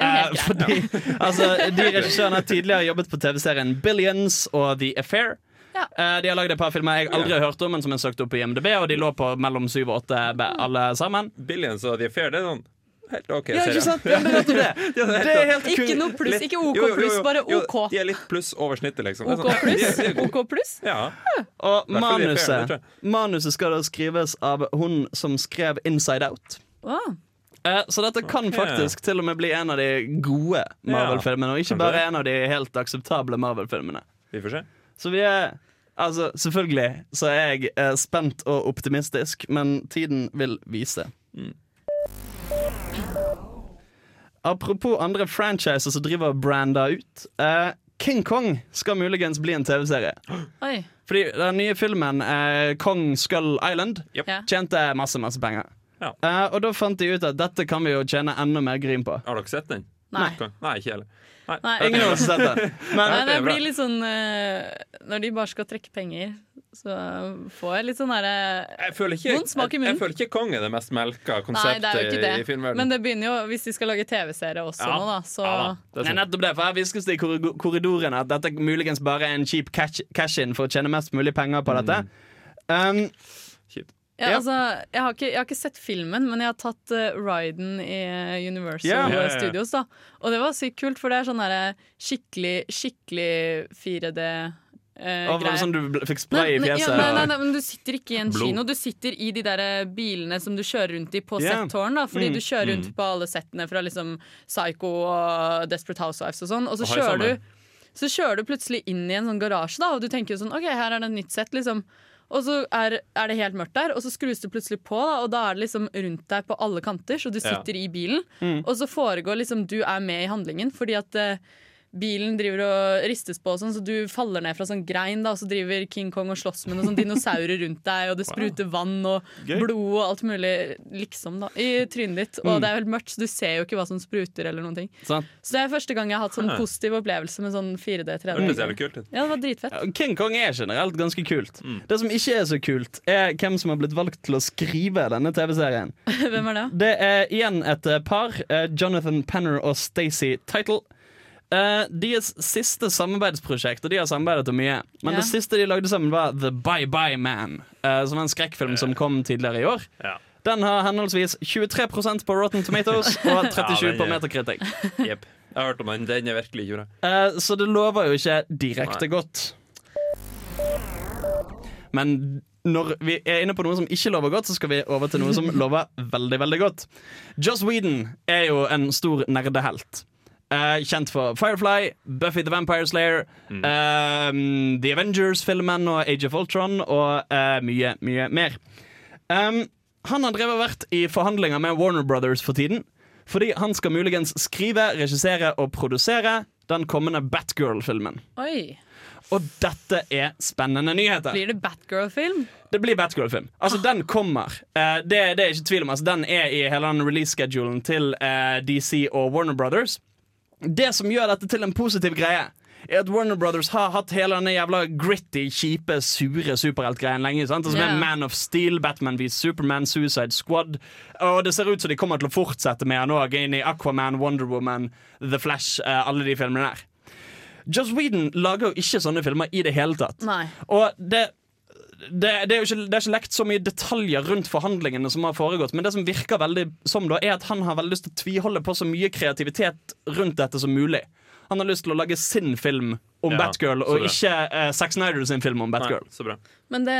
Speaker 1: Eh, fordi altså, De regissørene har tidligere jobbet på TV-serien Billions og The Affair.
Speaker 2: Ja.
Speaker 1: Eh, de har lagd et par filmer jeg aldri har hørt om, men som jeg søkte opp på IMDb, og de lå på mellom syv og åtte alle sammen.
Speaker 3: Billions og The Affair, det er sånn helt OK
Speaker 1: Ja, ikke sant? Ja, det det. Det er helt
Speaker 2: Ikke noe pluss, ikke OK pluss,
Speaker 3: bare
Speaker 2: bare
Speaker 3: Jo,
Speaker 2: OK.
Speaker 3: De er litt pluss over snittet, liksom.
Speaker 2: OK pluss? OK pluss?
Speaker 3: Ja.
Speaker 1: Og manuset, manuset skal da skrives av hun som skrev Inside Out.
Speaker 2: Å,
Speaker 1: Eh, Så dette kan
Speaker 3: okay.
Speaker 1: faktisk til og med bli en av de gode Marvel-filmene, og ikke bare en av de helt akseptable Marvel-filmene.
Speaker 3: Vi får se.
Speaker 1: Så vi er Altså, selvfølgelig så er jeg eh, spent og optimistisk, men tiden vil vise.
Speaker 3: Mm.
Speaker 1: Apropos andre franchiser som driver branda ut. Eh, King Kong skal muligens bli en TV-serie. Fordi den nye filmen eh, Kong Skull Island
Speaker 3: Yep.
Speaker 1: Tjente masse, masse penger.
Speaker 3: Ja.
Speaker 1: Eh, og da fant de ut at dette kan vi jo tjene enda mer grin på.
Speaker 3: Har dere sett den?
Speaker 2: Nei.
Speaker 3: Nei, ikke heller. Nei.
Speaker 2: Nei.
Speaker 1: Ingen av oss har sett den. Men
Speaker 2: Nei, det
Speaker 3: er
Speaker 2: blir litt sånn uh, Når de bare skal trekke penger, så får jeg litt sånn derre
Speaker 3: Jeg
Speaker 2: Vond smak i munnen.
Speaker 3: jeg føler ikke Kong er det mest melka
Speaker 2: Nei,
Speaker 3: konseptet
Speaker 2: det er jo ikke det.
Speaker 3: filmverdenen.
Speaker 2: Men det begynner jo, hvis de skal lage TV-serie også
Speaker 3: Ja.
Speaker 2: nå, da, så
Speaker 3: Ja da, det
Speaker 1: Det
Speaker 3: sant.
Speaker 1: nettopp det, for Her hviskes det i korridorene at dette muligens bare er en cheap cash- cash-in for å tjene mest mulig penger på dette. Um,
Speaker 3: Kjipt.
Speaker 2: Ja,
Speaker 1: Ja.
Speaker 2: altså, jeg, har ikke, jeg har ikke sett filmen, men jeg har tatt uh, Ryden i eh, Universal
Speaker 1: yeah,
Speaker 3: Ja, ja, ja.
Speaker 2: Studios. da Og det var sykt kult, for det er sånn der, skikkelig, skikkelig 4D. Uh,
Speaker 1: det sånn du fikk spray i
Speaker 2: Nei,
Speaker 1: fjeset?
Speaker 2: ja, nei, nei, nei, men du sitter ikke i en
Speaker 3: Blod.
Speaker 2: kino. Du sitter i de der eh, bilene som du kjører rundt i på
Speaker 1: yeah.
Speaker 2: settårn. Fordi
Speaker 1: Mm.
Speaker 2: du kjører rundt på alle settene fra liksom Psycho og Desperate Housewives og sånn. Og så kjører du Så kjører du plutselig inn i en sånn garasje, da og du tenker jo sånn OK, her er det et nytt sett, liksom. Og så er, er det helt mørkt der, og så skrus det plutselig på, da, og da er det liksom rundt deg på alle kanter, så du
Speaker 3: Ja.
Speaker 2: sitter i bilen.
Speaker 1: Mm.
Speaker 2: Og så foregår liksom Du er med i handlingen, fordi at eh, bilen driver og ristes på, og sånn, så du faller ned fra sånn grein, da, og så driver King Kong og slåss med noen sånn dinosaurer rundt deg, og det spruter vann og
Speaker 1: Gøy.
Speaker 2: blod og alt mulig, liksom, da, i trynet ditt. Og
Speaker 1: Mm.
Speaker 2: det er helt mørkt, så du ser jo ikke hva som spruter eller noen ting.
Speaker 1: Sånn.
Speaker 2: Så det er første gang jeg har hatt sånn positiv opplevelse med sånn 4D, 3D.
Speaker 3: Det.
Speaker 2: Ja, det var dritfett.
Speaker 1: Ja, King Kong er generelt ganske kult.
Speaker 3: Mm.
Speaker 1: Det som ikke er så kult, er hvem som har blitt valgt til å skrive denne TV-serien.
Speaker 2: Hvem er det?
Speaker 1: Det er igjen et par, eh, Jonathan Penner og Stacey Title. Eh, deres siste samarbeidsprosjekt, og de har samarbeidet om mye, men
Speaker 2: Ja.
Speaker 1: det siste de lagde sammen, var The Bye Bye Man, uh, som var en skrekkfilm som kom tidligere i år.
Speaker 3: Ja.
Speaker 1: Den har henholdsvis 23% på Rotten Tomatoes og 37
Speaker 3: Ja,
Speaker 1: på Meterkritikk.
Speaker 3: Jepp. Jeg har hørt om den. Den er virkelig ikke bra.
Speaker 1: Uh, så det lover jo ikke direkte
Speaker 3: Nei.
Speaker 1: godt. Men når vi er inne på noe som ikke lover godt, så skal vi over til noe som lover veldig, veldig godt. Joss Whedon er jo en stor nerdehelt. Eh, kjent for Firefly, Buffy the Vampire Slayer, eh, The Avengers-filmen og Age of Ultron og uh, mye, mye mer. Um, han har drevet vært i forhandlinger med Warner Brothers for tiden. Fordi han skal muligens skrive, regissere og produsere den kommende Batgirl-filmen.
Speaker 2: Oi.
Speaker 1: Og dette er spennende nyheter.
Speaker 2: Blir det Batgirl-film?
Speaker 1: Det blir Batgirl-film. Altså, Den kommer. Eh, det, det er ikke tvil om. Altså, den er i hele den release-schedulen til eh, DC og Warner Brothers. Det som gjør dette til en positiv greie, er at Warner Brothers har hatt hele denne jævla gritty, kjipe, sure superheltgreien lenge. Sant? Altså, yeah. Man of Steel, Batman v Superman, Suicide Squad. Og det ser ut som de kommer til å fortsette med han òg, inn i Aquaman, Wonder Woman, The Flash, eh, alle de filmene der. Joss Whedon lager jo ikke sånne filmer i det hele tatt.
Speaker 2: Nei.
Speaker 1: Og det, det, det, er jo ikke, det er ikke lekt så mye detaljer rundt forhandlingene som har foregått, men det som virker veldig som da, er at han har veldig lyst til å tviholde på så mye kreativitet rundt dette som mulig. Han har lyst til å lage sin film om
Speaker 3: Ja,
Speaker 1: Batgirl, og ikke eh, Zack Snyder sin film om Batgirl.
Speaker 3: Nei, så bra.
Speaker 2: Men det,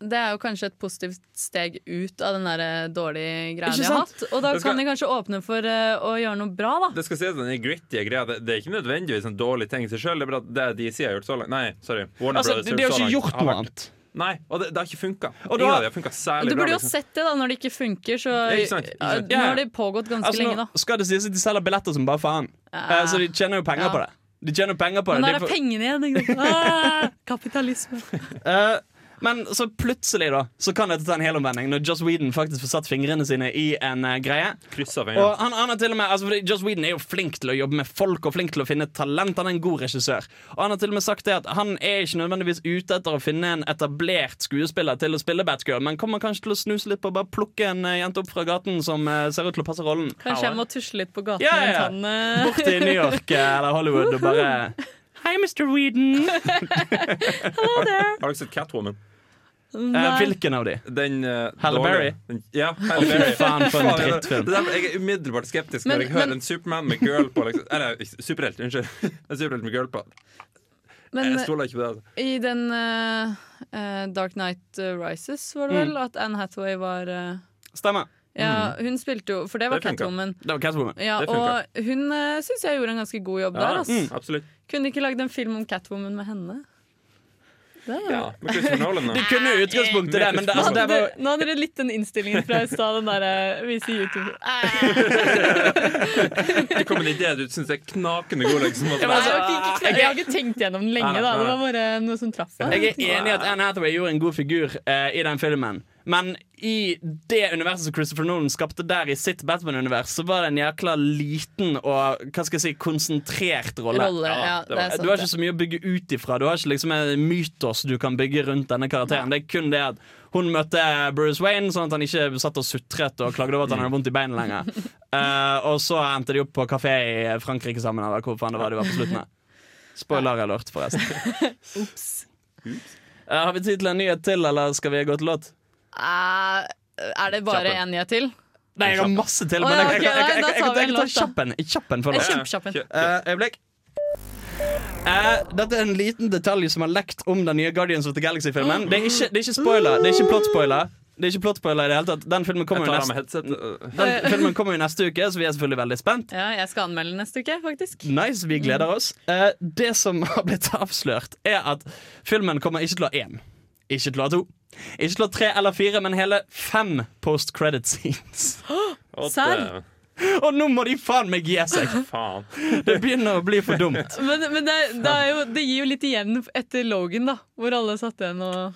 Speaker 2: det er jo kanskje et positivt steg ut av den der eh, dårlige greia de har hatt. Og da
Speaker 3: skal-
Speaker 2: kan de kanskje åpne for uh, å gjøre noe bra, da.
Speaker 3: Det skal sies at den gritty greia det, det er ikke nødvendigvis en dårlig ting i seg sjøl. Det er bare at det DC har gjort så langt Nei, sorry. Warner
Speaker 1: Altså,
Speaker 3: Brothers
Speaker 1: de, de har ikke gjort noe annet.
Speaker 3: Nei, og det, det har ikke funka.
Speaker 1: Og du
Speaker 3: funka særlig
Speaker 2: burde jo
Speaker 3: liksom.
Speaker 2: sett det da når det ikke funker, så
Speaker 3: Ja, ikke sant, ikke
Speaker 2: Ja. Nå har det pågått ganske
Speaker 1: Altså,
Speaker 2: lenge,
Speaker 1: nå
Speaker 2: da.
Speaker 1: skal det sies at de selger billetter som bare faen, Eh, så de tjener jo penger
Speaker 2: Ja.
Speaker 1: på det. De tjener penger på det.
Speaker 2: Men
Speaker 1: De
Speaker 2: der er pengene igjen, ikke sant? Ah, kapitalisme.
Speaker 1: Eh, Men så plutselig da Så kan dette ta en helomvending når Joss Whedon faktisk får satt fingrene sine i en uh, greie. Og han, han har til og med altså, Joss Whedon er jo flink til å jobbe med folk og flink til å finne talent. Han er en god regissør. Og han har til og med sagt det at han er ikke nødvendigvis ute etter å finne en etablert skuespiller til å spille Batgirl, men kommer kanskje til å snuse litt på å bare plukke en uh, jente opp fra gaten som uh, ser ut til å passe rollen.
Speaker 2: Kanskje jeg må tusle litt på gaten
Speaker 1: Ja, ja, ja.
Speaker 2: rundt han. eh.
Speaker 1: Bort til New York eller Hollywood og bare Hei, Mr. Whedon.
Speaker 3: Har dere sett Catwoman?
Speaker 1: Eh,
Speaker 2: Nei.
Speaker 1: hvilken av de?
Speaker 3: Den uh,
Speaker 1: Halle Berry?
Speaker 3: Ja, Halle Berry.
Speaker 1: faen, for en drittfilm.
Speaker 3: Jeg er umiddelbart skeptisk
Speaker 2: Men-
Speaker 3: når jeg hører
Speaker 2: men-
Speaker 3: en Superman med girl på. Liksom. Eller superhelt, unnskyld. En superhelt med girl på.
Speaker 2: Men
Speaker 3: Jeg stoler ikke på det. altså.
Speaker 2: i den uh, uh, Dark Night Rises var det
Speaker 1: Mm.
Speaker 2: vel at Anne Hathaway var
Speaker 1: Stemmer.
Speaker 2: Ja, hun spilte jo For det var
Speaker 3: Det.
Speaker 2: Catwoman.
Speaker 1: Det var Catwoman.
Speaker 2: Ja,
Speaker 3: Det
Speaker 2: og hun uh, syns jeg gjorde en ganske god jobb
Speaker 3: Ja,
Speaker 2: der. Altså.
Speaker 1: Mm.
Speaker 2: Kunne ikke lagd en film om Catwoman med henne. Det
Speaker 3: Ja, med Christopher Nolan. Da.
Speaker 1: De kunne utgangspunktet det, men det, altså, det var
Speaker 2: Nå hadde dere litt den innstillingen fra i stad, den derre vise YouTube
Speaker 3: Det kom en idé du syns er knakende god. Liksom,
Speaker 1: Ja, men
Speaker 2: Nei, jeg, jeg har ikke tenkt gjennom den lenge, da. Det var bare noe som traff meg.
Speaker 1: Jeg er enig i at Anne Hathaway gjorde en god figur uh, i den filmen. Men i det universet som Christopher Nolan skapte der i sitt Batman-univers, så var det en jækla liten og hva skal jeg si, konsentrert rolle.
Speaker 2: Rolle, ja, sant.
Speaker 1: Du har ikke så mye å bygge ut ifra. Du har ikke liksom en mytos du kan bygge rundt denne karakteren. Det er kun det at hun møtte Bruce Wayne, sånn at han ikke satt og sutret og klagde over at han hadde vondt i beinet lenger. uh, og så endte de opp på kafé i Frankrike sammen, eller hvor faen det var de var på slutten. Spoiler alert, forresten. Eh, har vi tid til en nyhet til, eller skal vi gå til låt?
Speaker 2: Eh, er det bare én nyhet til?
Speaker 1: Nei, jeg har masse til, men jeg, jeg, jeg, jeg, jeg, jeg, jeg,
Speaker 2: låt, da.
Speaker 1: kjappen. Kjappen for. Eh, øyeblikk. Eh, dette er en liten detalj som har lekt om den nye Guardians of the Galaxy-filmen. Det, det er ikke spoiler. Det er ikke plot-spoiler. Det er ikke plot-spoiler i det hele tatt Den filmen kommer jo neste, den filmen kommer jo neste uke, så vi er selvfølgelig veldig spent.
Speaker 2: Ja, jeg skal anmelde neste uke, faktisk.
Speaker 1: Nice, vi gleder oss. Eh, det som har blitt avslørt, er at filmen kommer ikke til å ha én. Ikke til å ha to. Ikke slå tre eller fire, men hele fem post credit scenes.
Speaker 2: Serr?
Speaker 3: det-
Speaker 1: Og nå må de faen meg gi seg!
Speaker 3: Faen.
Speaker 1: Det begynner å bli for dumt.
Speaker 2: Men, men det, det, er jo, det gir jo litt igjen etter Logan, da. Hvor alle satt igjen og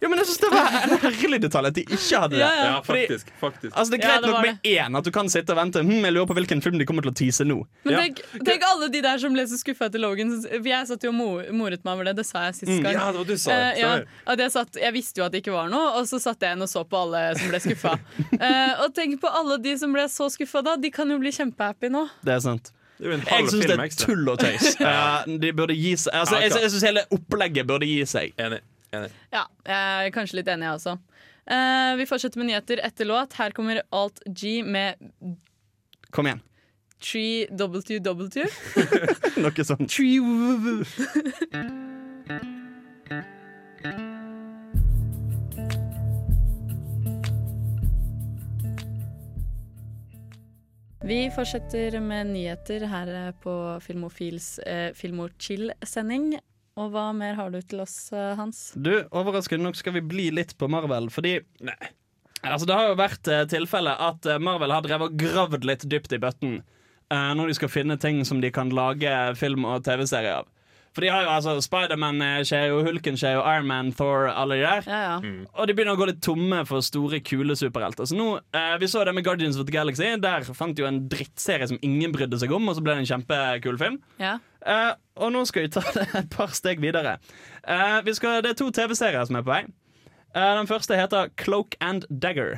Speaker 1: Ja, men jeg synes det var en herlig detalj at de ikke hadde det.
Speaker 2: Ja, ja.
Speaker 3: Ja,
Speaker 1: Fordi-
Speaker 3: faktisk. faktisk.
Speaker 1: Altså Det er
Speaker 2: Ja,
Speaker 1: greit
Speaker 2: det
Speaker 1: nok med én, at du kan sitte og vente. Hm, jeg lurer på hvilken film de kommer til å tease nå.
Speaker 2: Men
Speaker 3: Ja.
Speaker 2: tenk, tenk alle de der som ble så skuffa etter Logan. Jeg satt jo og mo- moret meg over det. Det sa jeg sist gang.
Speaker 3: Ja, det var du sa.
Speaker 2: Eh, ja, at jeg, satt, jeg visste jo at det ikke var noe, og så satt jeg igjen og så på alle som ble skuffa. Eh, og tenk på alle de som ble så skuffa da. De kan jo bli kjempehappy nå.
Speaker 1: Det er sant. Jeg syns det er tull og tøys. Uh, de burde gi seg altså, Jeg, jeg syns hele opplegget burde gi seg.
Speaker 3: Enig. Enig.
Speaker 2: Ja, jeg er kanskje litt enig, jeg også. Eh, vi fortsetter med nyheter etter låt. Her kommer Alt G med
Speaker 1: Kom igjen.
Speaker 2: Tree WW.
Speaker 1: Noe sånt.
Speaker 2: Tree WW. Vi fortsetter med nyheter her på Filmofils eh, Filmo-chill-sending. Og hva mer har du til oss, eh, Hans?
Speaker 1: Du, Overraskende nok skal vi bli litt på Marvel, fordi
Speaker 3: Nei.
Speaker 1: Altså, det har jo vært eh, tilfelle at eh, Marvel har drevet og gravd litt dypt i bøtten eh, når de skal finne ting som de kan lage film og TV-serie av. For de har jo altså Spiderman eh, skjer jo, Hulken skjer jo, Iron Man, Thor, alle de der.
Speaker 2: Ja, ja.
Speaker 1: Og de begynner å gå litt tomme for store, kule superhelter. Så nå, eh, Vi så det med Guardians of the Galaxy. Der fant de jo en drittserie som ingen brydde seg om, og så ble det en kjempekul film.
Speaker 2: ja.
Speaker 1: Eh, og nå skal vi ta det et par steg videre. Eh, vi skal, det er to TV-serier som er på vei. Eh, den første heter Cloak and Dagger.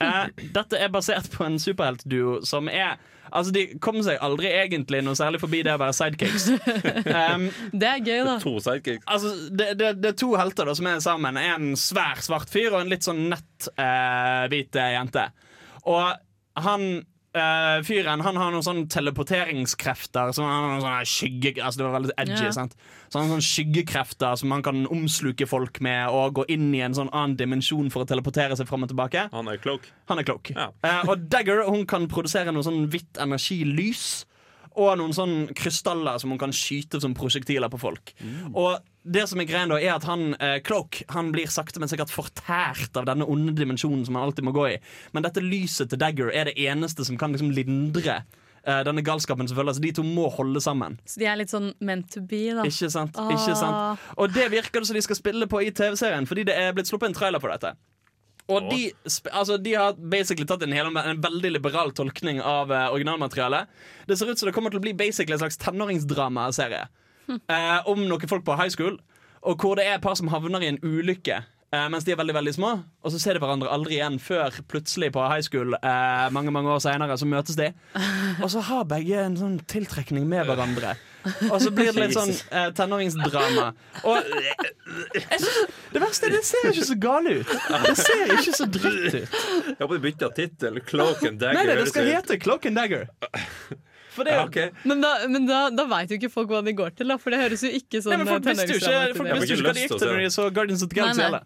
Speaker 1: Eh, dette er basert på en superheltduo som er Altså, De kom seg aldri egentlig noe særlig forbi det å være sidekicks. Um,
Speaker 2: Det er gøy, da.
Speaker 3: To sidekicks.
Speaker 1: altså, det, det, det er to helter da som er sammen. En svær svart fyr og en litt sånn nett eh, hvit eh, jente. Og han eh, fyren han har noen sånne teleporteringskrefter. Som han har noen sånne skygge Altså Det var veldig edgy.
Speaker 2: yeah.
Speaker 1: sant? Så han har sånne skyggekrefter som han kan omsluke folk med og gå inn i en sånn annen dimensjon for å teleportere seg fram og tilbake.
Speaker 3: Han er klok.
Speaker 1: Han er klok.
Speaker 3: Ja.
Speaker 1: Uh, og Dagger hun kan produsere noe sånn hvitt energilys. Og noen sånne krystaller som hun kan skyte som prosjektiler på folk. Og det som er greien da er at han eh, Cloak Han blir sakte, men sikkert fortært av denne onde dimensjonen som han alltid må gå i. Men dette lyset til Dagger er det eneste som kan liksom lindre eh, denne galskapen som føles. Så de to må holde sammen.
Speaker 2: Så de er litt sånn meant to be, da.
Speaker 1: Ikke sant? Ikke sant?
Speaker 2: Ah.
Speaker 1: Og det virker det som de skal spille på i TV-serien, fordi det er blitt sluppet en trailer på dette. Og de, altså, de har basically tatt en, hel, en veldig liberal tolkning av eh, originalmaterialet. Det ser ut som det kommer til å bli basically en slags tenåringsdramaserie. Eh, om noen folk på high school, og hvor det er et par som havner i en ulykke. eh, mens de er veldig veldig små, og så ser de hverandre aldri igjen før plutselig på high school eh, mange mange år senere, så møtes de. Og så har begge en sånn tiltrekning med hverandre. Og så blir det litt sånn eh, tenåringsdrama. Og eh, det verste er det ser ikke så gale ut. Det ser ikke så dritt ut.
Speaker 3: Jeg håper de bytter tittel. Cloak and Dagger.
Speaker 1: Nei, nei, det
Speaker 3: høres
Speaker 1: skal
Speaker 3: ut-
Speaker 1: hete Cloak and Dagger. For det,
Speaker 3: ja, okay.
Speaker 2: Men da, men da, da veit jo ikke folk hva de går til, da, for det høres jo ikke sånn
Speaker 1: nei, men folk visste jo ikke, folk visste ikke hva de gikk til når de så Guardians of the Galaxy.
Speaker 2: nei.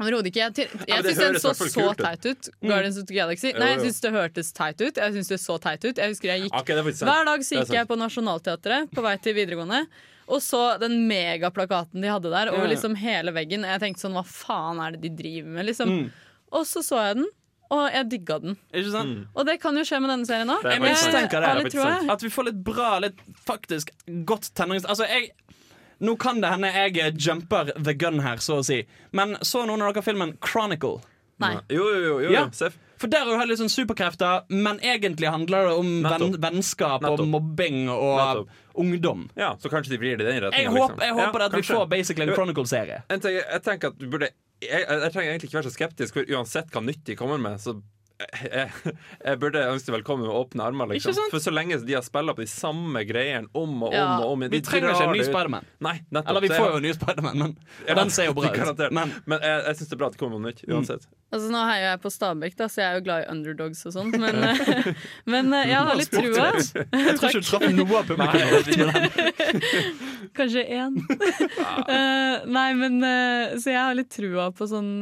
Speaker 2: Overhodet ikke. Jeg,
Speaker 3: jeg,
Speaker 2: jeg
Speaker 3: det
Speaker 2: syns den så så
Speaker 3: kult
Speaker 2: teit ut. Guardians of the Galaxy. Nei, jeg syns det hørtes teit ut. Jeg syns det så teit ut. Jeg husker jeg gikk
Speaker 3: Ok, det faktisk sant.
Speaker 2: Hver dag så gikk jeg på Nationaltheatret på vei til videregående og så den megaplakaten de hadde der over liksom hele veggen. Jeg tenkte sånn, hva faen er det de driver med, liksom.
Speaker 1: Mm.
Speaker 2: Og så så jeg den, og jeg digga den.
Speaker 1: Ikke sant?
Speaker 2: Og det kan jo skje med denne serien òg.
Speaker 1: Jeg
Speaker 2: jeg.
Speaker 1: At vi får litt bra, litt faktisk godt tenårings... Altså, jeg Nå kan det hende jeg jumper the gun her, så å si. Men så noen av dere filmen Chronicle?
Speaker 2: Nei.
Speaker 3: Jo, jo, jo. jo,
Speaker 1: Ja.
Speaker 3: Sef. Seff.
Speaker 1: For der har du litt sånn superkrefter, men egentlig handler det om venn, vennskap
Speaker 3: Nettopp.
Speaker 1: og mobbing og
Speaker 3: Nettopp.
Speaker 1: ungdom.
Speaker 3: Ja, så kanskje de vrir det i den
Speaker 1: Jeg, håper, jeg håper at vi får basically en Chronicle-serie.
Speaker 3: Jeg tenker at du burde jeg, jeg trenger egentlig ikke være så skeptisk, for uansett hva nytt de kommer med, så jeg, jeg, burde ønske velkommen med åpne armer. Liksom. For så lenge de har spilla på de samme greiene om og om
Speaker 2: Ja.
Speaker 3: og om
Speaker 1: Vi trenger ikke en ny. Spiderman. Eller vi får jo en ny Spiderman, men
Speaker 3: Ja,
Speaker 1: den ser jo bra ut. Men
Speaker 3: Men jeg, jeg syns det er bra at det kommer noe nytt, uansett.
Speaker 2: Altså, nå heier jeg på Stabæk, da, så jeg er jo glad i underdogs og sånn. Men, eh, men eh, jeg har litt trua.
Speaker 1: jeg tror ikke du traff noe av publikum.
Speaker 2: Kanskje én. Eh, nei, men Så jeg har litt trua på sånn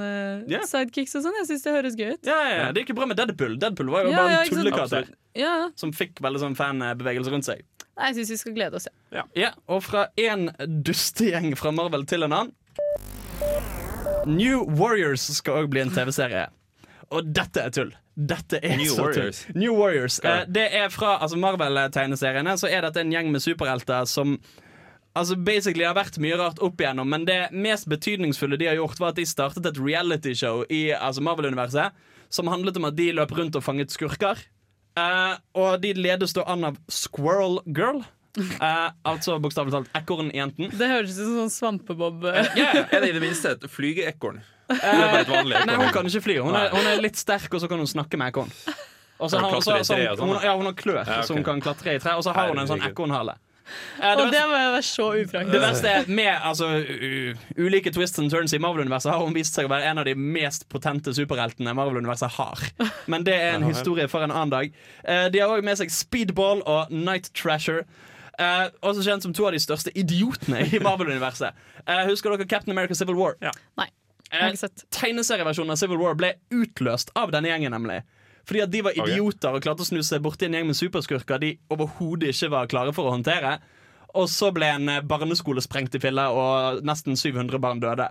Speaker 2: sidekicks og sånn. Jeg syns det høres gøy ut.
Speaker 1: Ja, ja, ja. Det gikk jo bra med Deadpool. Deadpool var jo
Speaker 2: Ja,
Speaker 1: bare
Speaker 2: ja,
Speaker 1: en tullekarakter
Speaker 2: Ja, ja.
Speaker 1: som fikk veldig sånn fanbevegelse rundt seg.
Speaker 2: Nei, jeg syns vi skal glede oss, ja.
Speaker 1: Ja, Og fra én dustegjeng fra Marvel til en annen New Warriors skal òg bli en TV-serie. Og dette er tull. Dette er
Speaker 3: New
Speaker 1: så
Speaker 3: Warriors?
Speaker 1: tull. New Warriors. Eh, det er fra altså Marvel-tegneseriene. Så er dette en gjeng med superhelter som Altså basically har vært mye rart opp igjennom, men det mest betydningsfulle de har gjort, var at de startet et realityshow i altså Marvel-universet som handlet om at de løp rundt og fanget skurker. Eh, og de ledes da an av Squirrel Girl. Eh, altså bokstavelig talt ekornjenten.
Speaker 2: Det høres ut som sånn svampebob.
Speaker 1: Ja, ja.
Speaker 3: Er det i det minste et flygeekorn? Vanlig
Speaker 1: Nei, hun kan ikke fly. Hun er, hun er litt sterk, og så kan hun snakke med ekorn. Og så har hun, så, så,
Speaker 3: sånn,
Speaker 1: hun, ja, hun har klør,
Speaker 3: Ja, okay.
Speaker 1: så hun kan klatre i tre. Og så har hun en sånn ekornhale. Eh, det,
Speaker 2: Og det må jeg være så
Speaker 1: det
Speaker 2: upraktisk.
Speaker 1: verste er med altså, u, ulike twists and turns i Marvel-universet har hun vist seg å være en av de mest potente superheltene Marvel-universet har. Men det er en historie for en annen dag. Eh, de har òg med seg Speedball og Night Trasher. Eh, også kjent som to av de største idiotene i Marvel-universet. Uh, husker dere Captain America Civil War?
Speaker 3: Ja.
Speaker 2: Nei, jeg har ikke sett.
Speaker 1: tegneserieversjonen av Civil War ble utløst av denne gjengen, nemlig. Fordi at de var idioter og klarte å snu seg borti en gjeng med superskurker de overhodet ikke var klare for å håndtere. Og så ble en eh, barneskole sprengt i filler, og nesten 700 barn døde.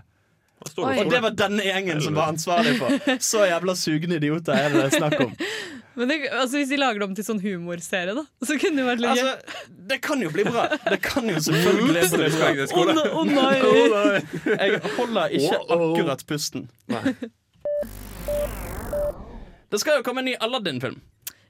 Speaker 1: Og det var denne gjengen som var ansvarlig for. Så jævla sugne idioter er det snakk om.
Speaker 2: Men det, altså, hvis de lager det om til sånn humorserie, da, så kunne det vært litt.
Speaker 1: Altså, det kan jo bli bra. Det kan jo selvfølgelig bli bra.
Speaker 3: Å oh,
Speaker 2: Å oh, nei!
Speaker 1: Jeg holder ikke akkurat pusten.
Speaker 3: Nei.
Speaker 1: Det skal jo komme en ny Aladdin-film.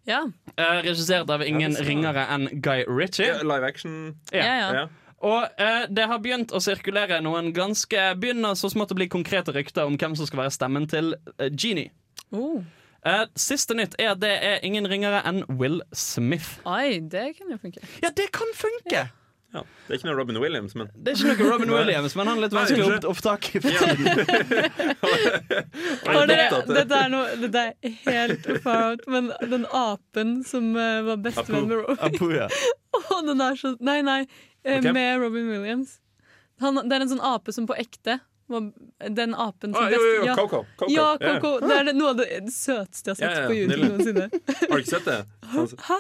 Speaker 2: Ja.
Speaker 1: Eh, regissert av ingen
Speaker 3: Ja,
Speaker 1: ringere enn Guy Ritchie.
Speaker 3: Ja, Live action.
Speaker 2: Ja, ja.
Speaker 3: Ja.
Speaker 1: Og eh, det har begynt å sirkulere noen ganske Begynner så smått å bli konkrete rykter om hvem som skal være stemmen til eh, Genie.
Speaker 2: Oh.
Speaker 1: Eh, siste nytt er at det er ingen ringere enn Will Smith.
Speaker 2: Oi, det kan jo funke.
Speaker 1: Ja, det kan funke!
Speaker 3: Ja. Det er ikke noe Robin Williams, men
Speaker 1: Det er ikke noe Robin Williams, men han er litt vanskelig å opp- opptak i.
Speaker 2: dette, er noe, dette er helt far out, men den apen som eh, var bestevenn med Robin
Speaker 1: Apu, ja.
Speaker 2: Å, den er så Nei, nei, eh,
Speaker 3: Ok.
Speaker 2: med Robin Williams. Han, det er en sånn ape som på ekte var Den apen som
Speaker 3: ah, Jo, jo. Coco. Coco.
Speaker 2: Ja, Coco. Det er noe av det søteste jeg har sett
Speaker 3: yeah, yeah.
Speaker 2: på YouTube noensinne.
Speaker 3: Har du ikke sett det?
Speaker 2: Hæ?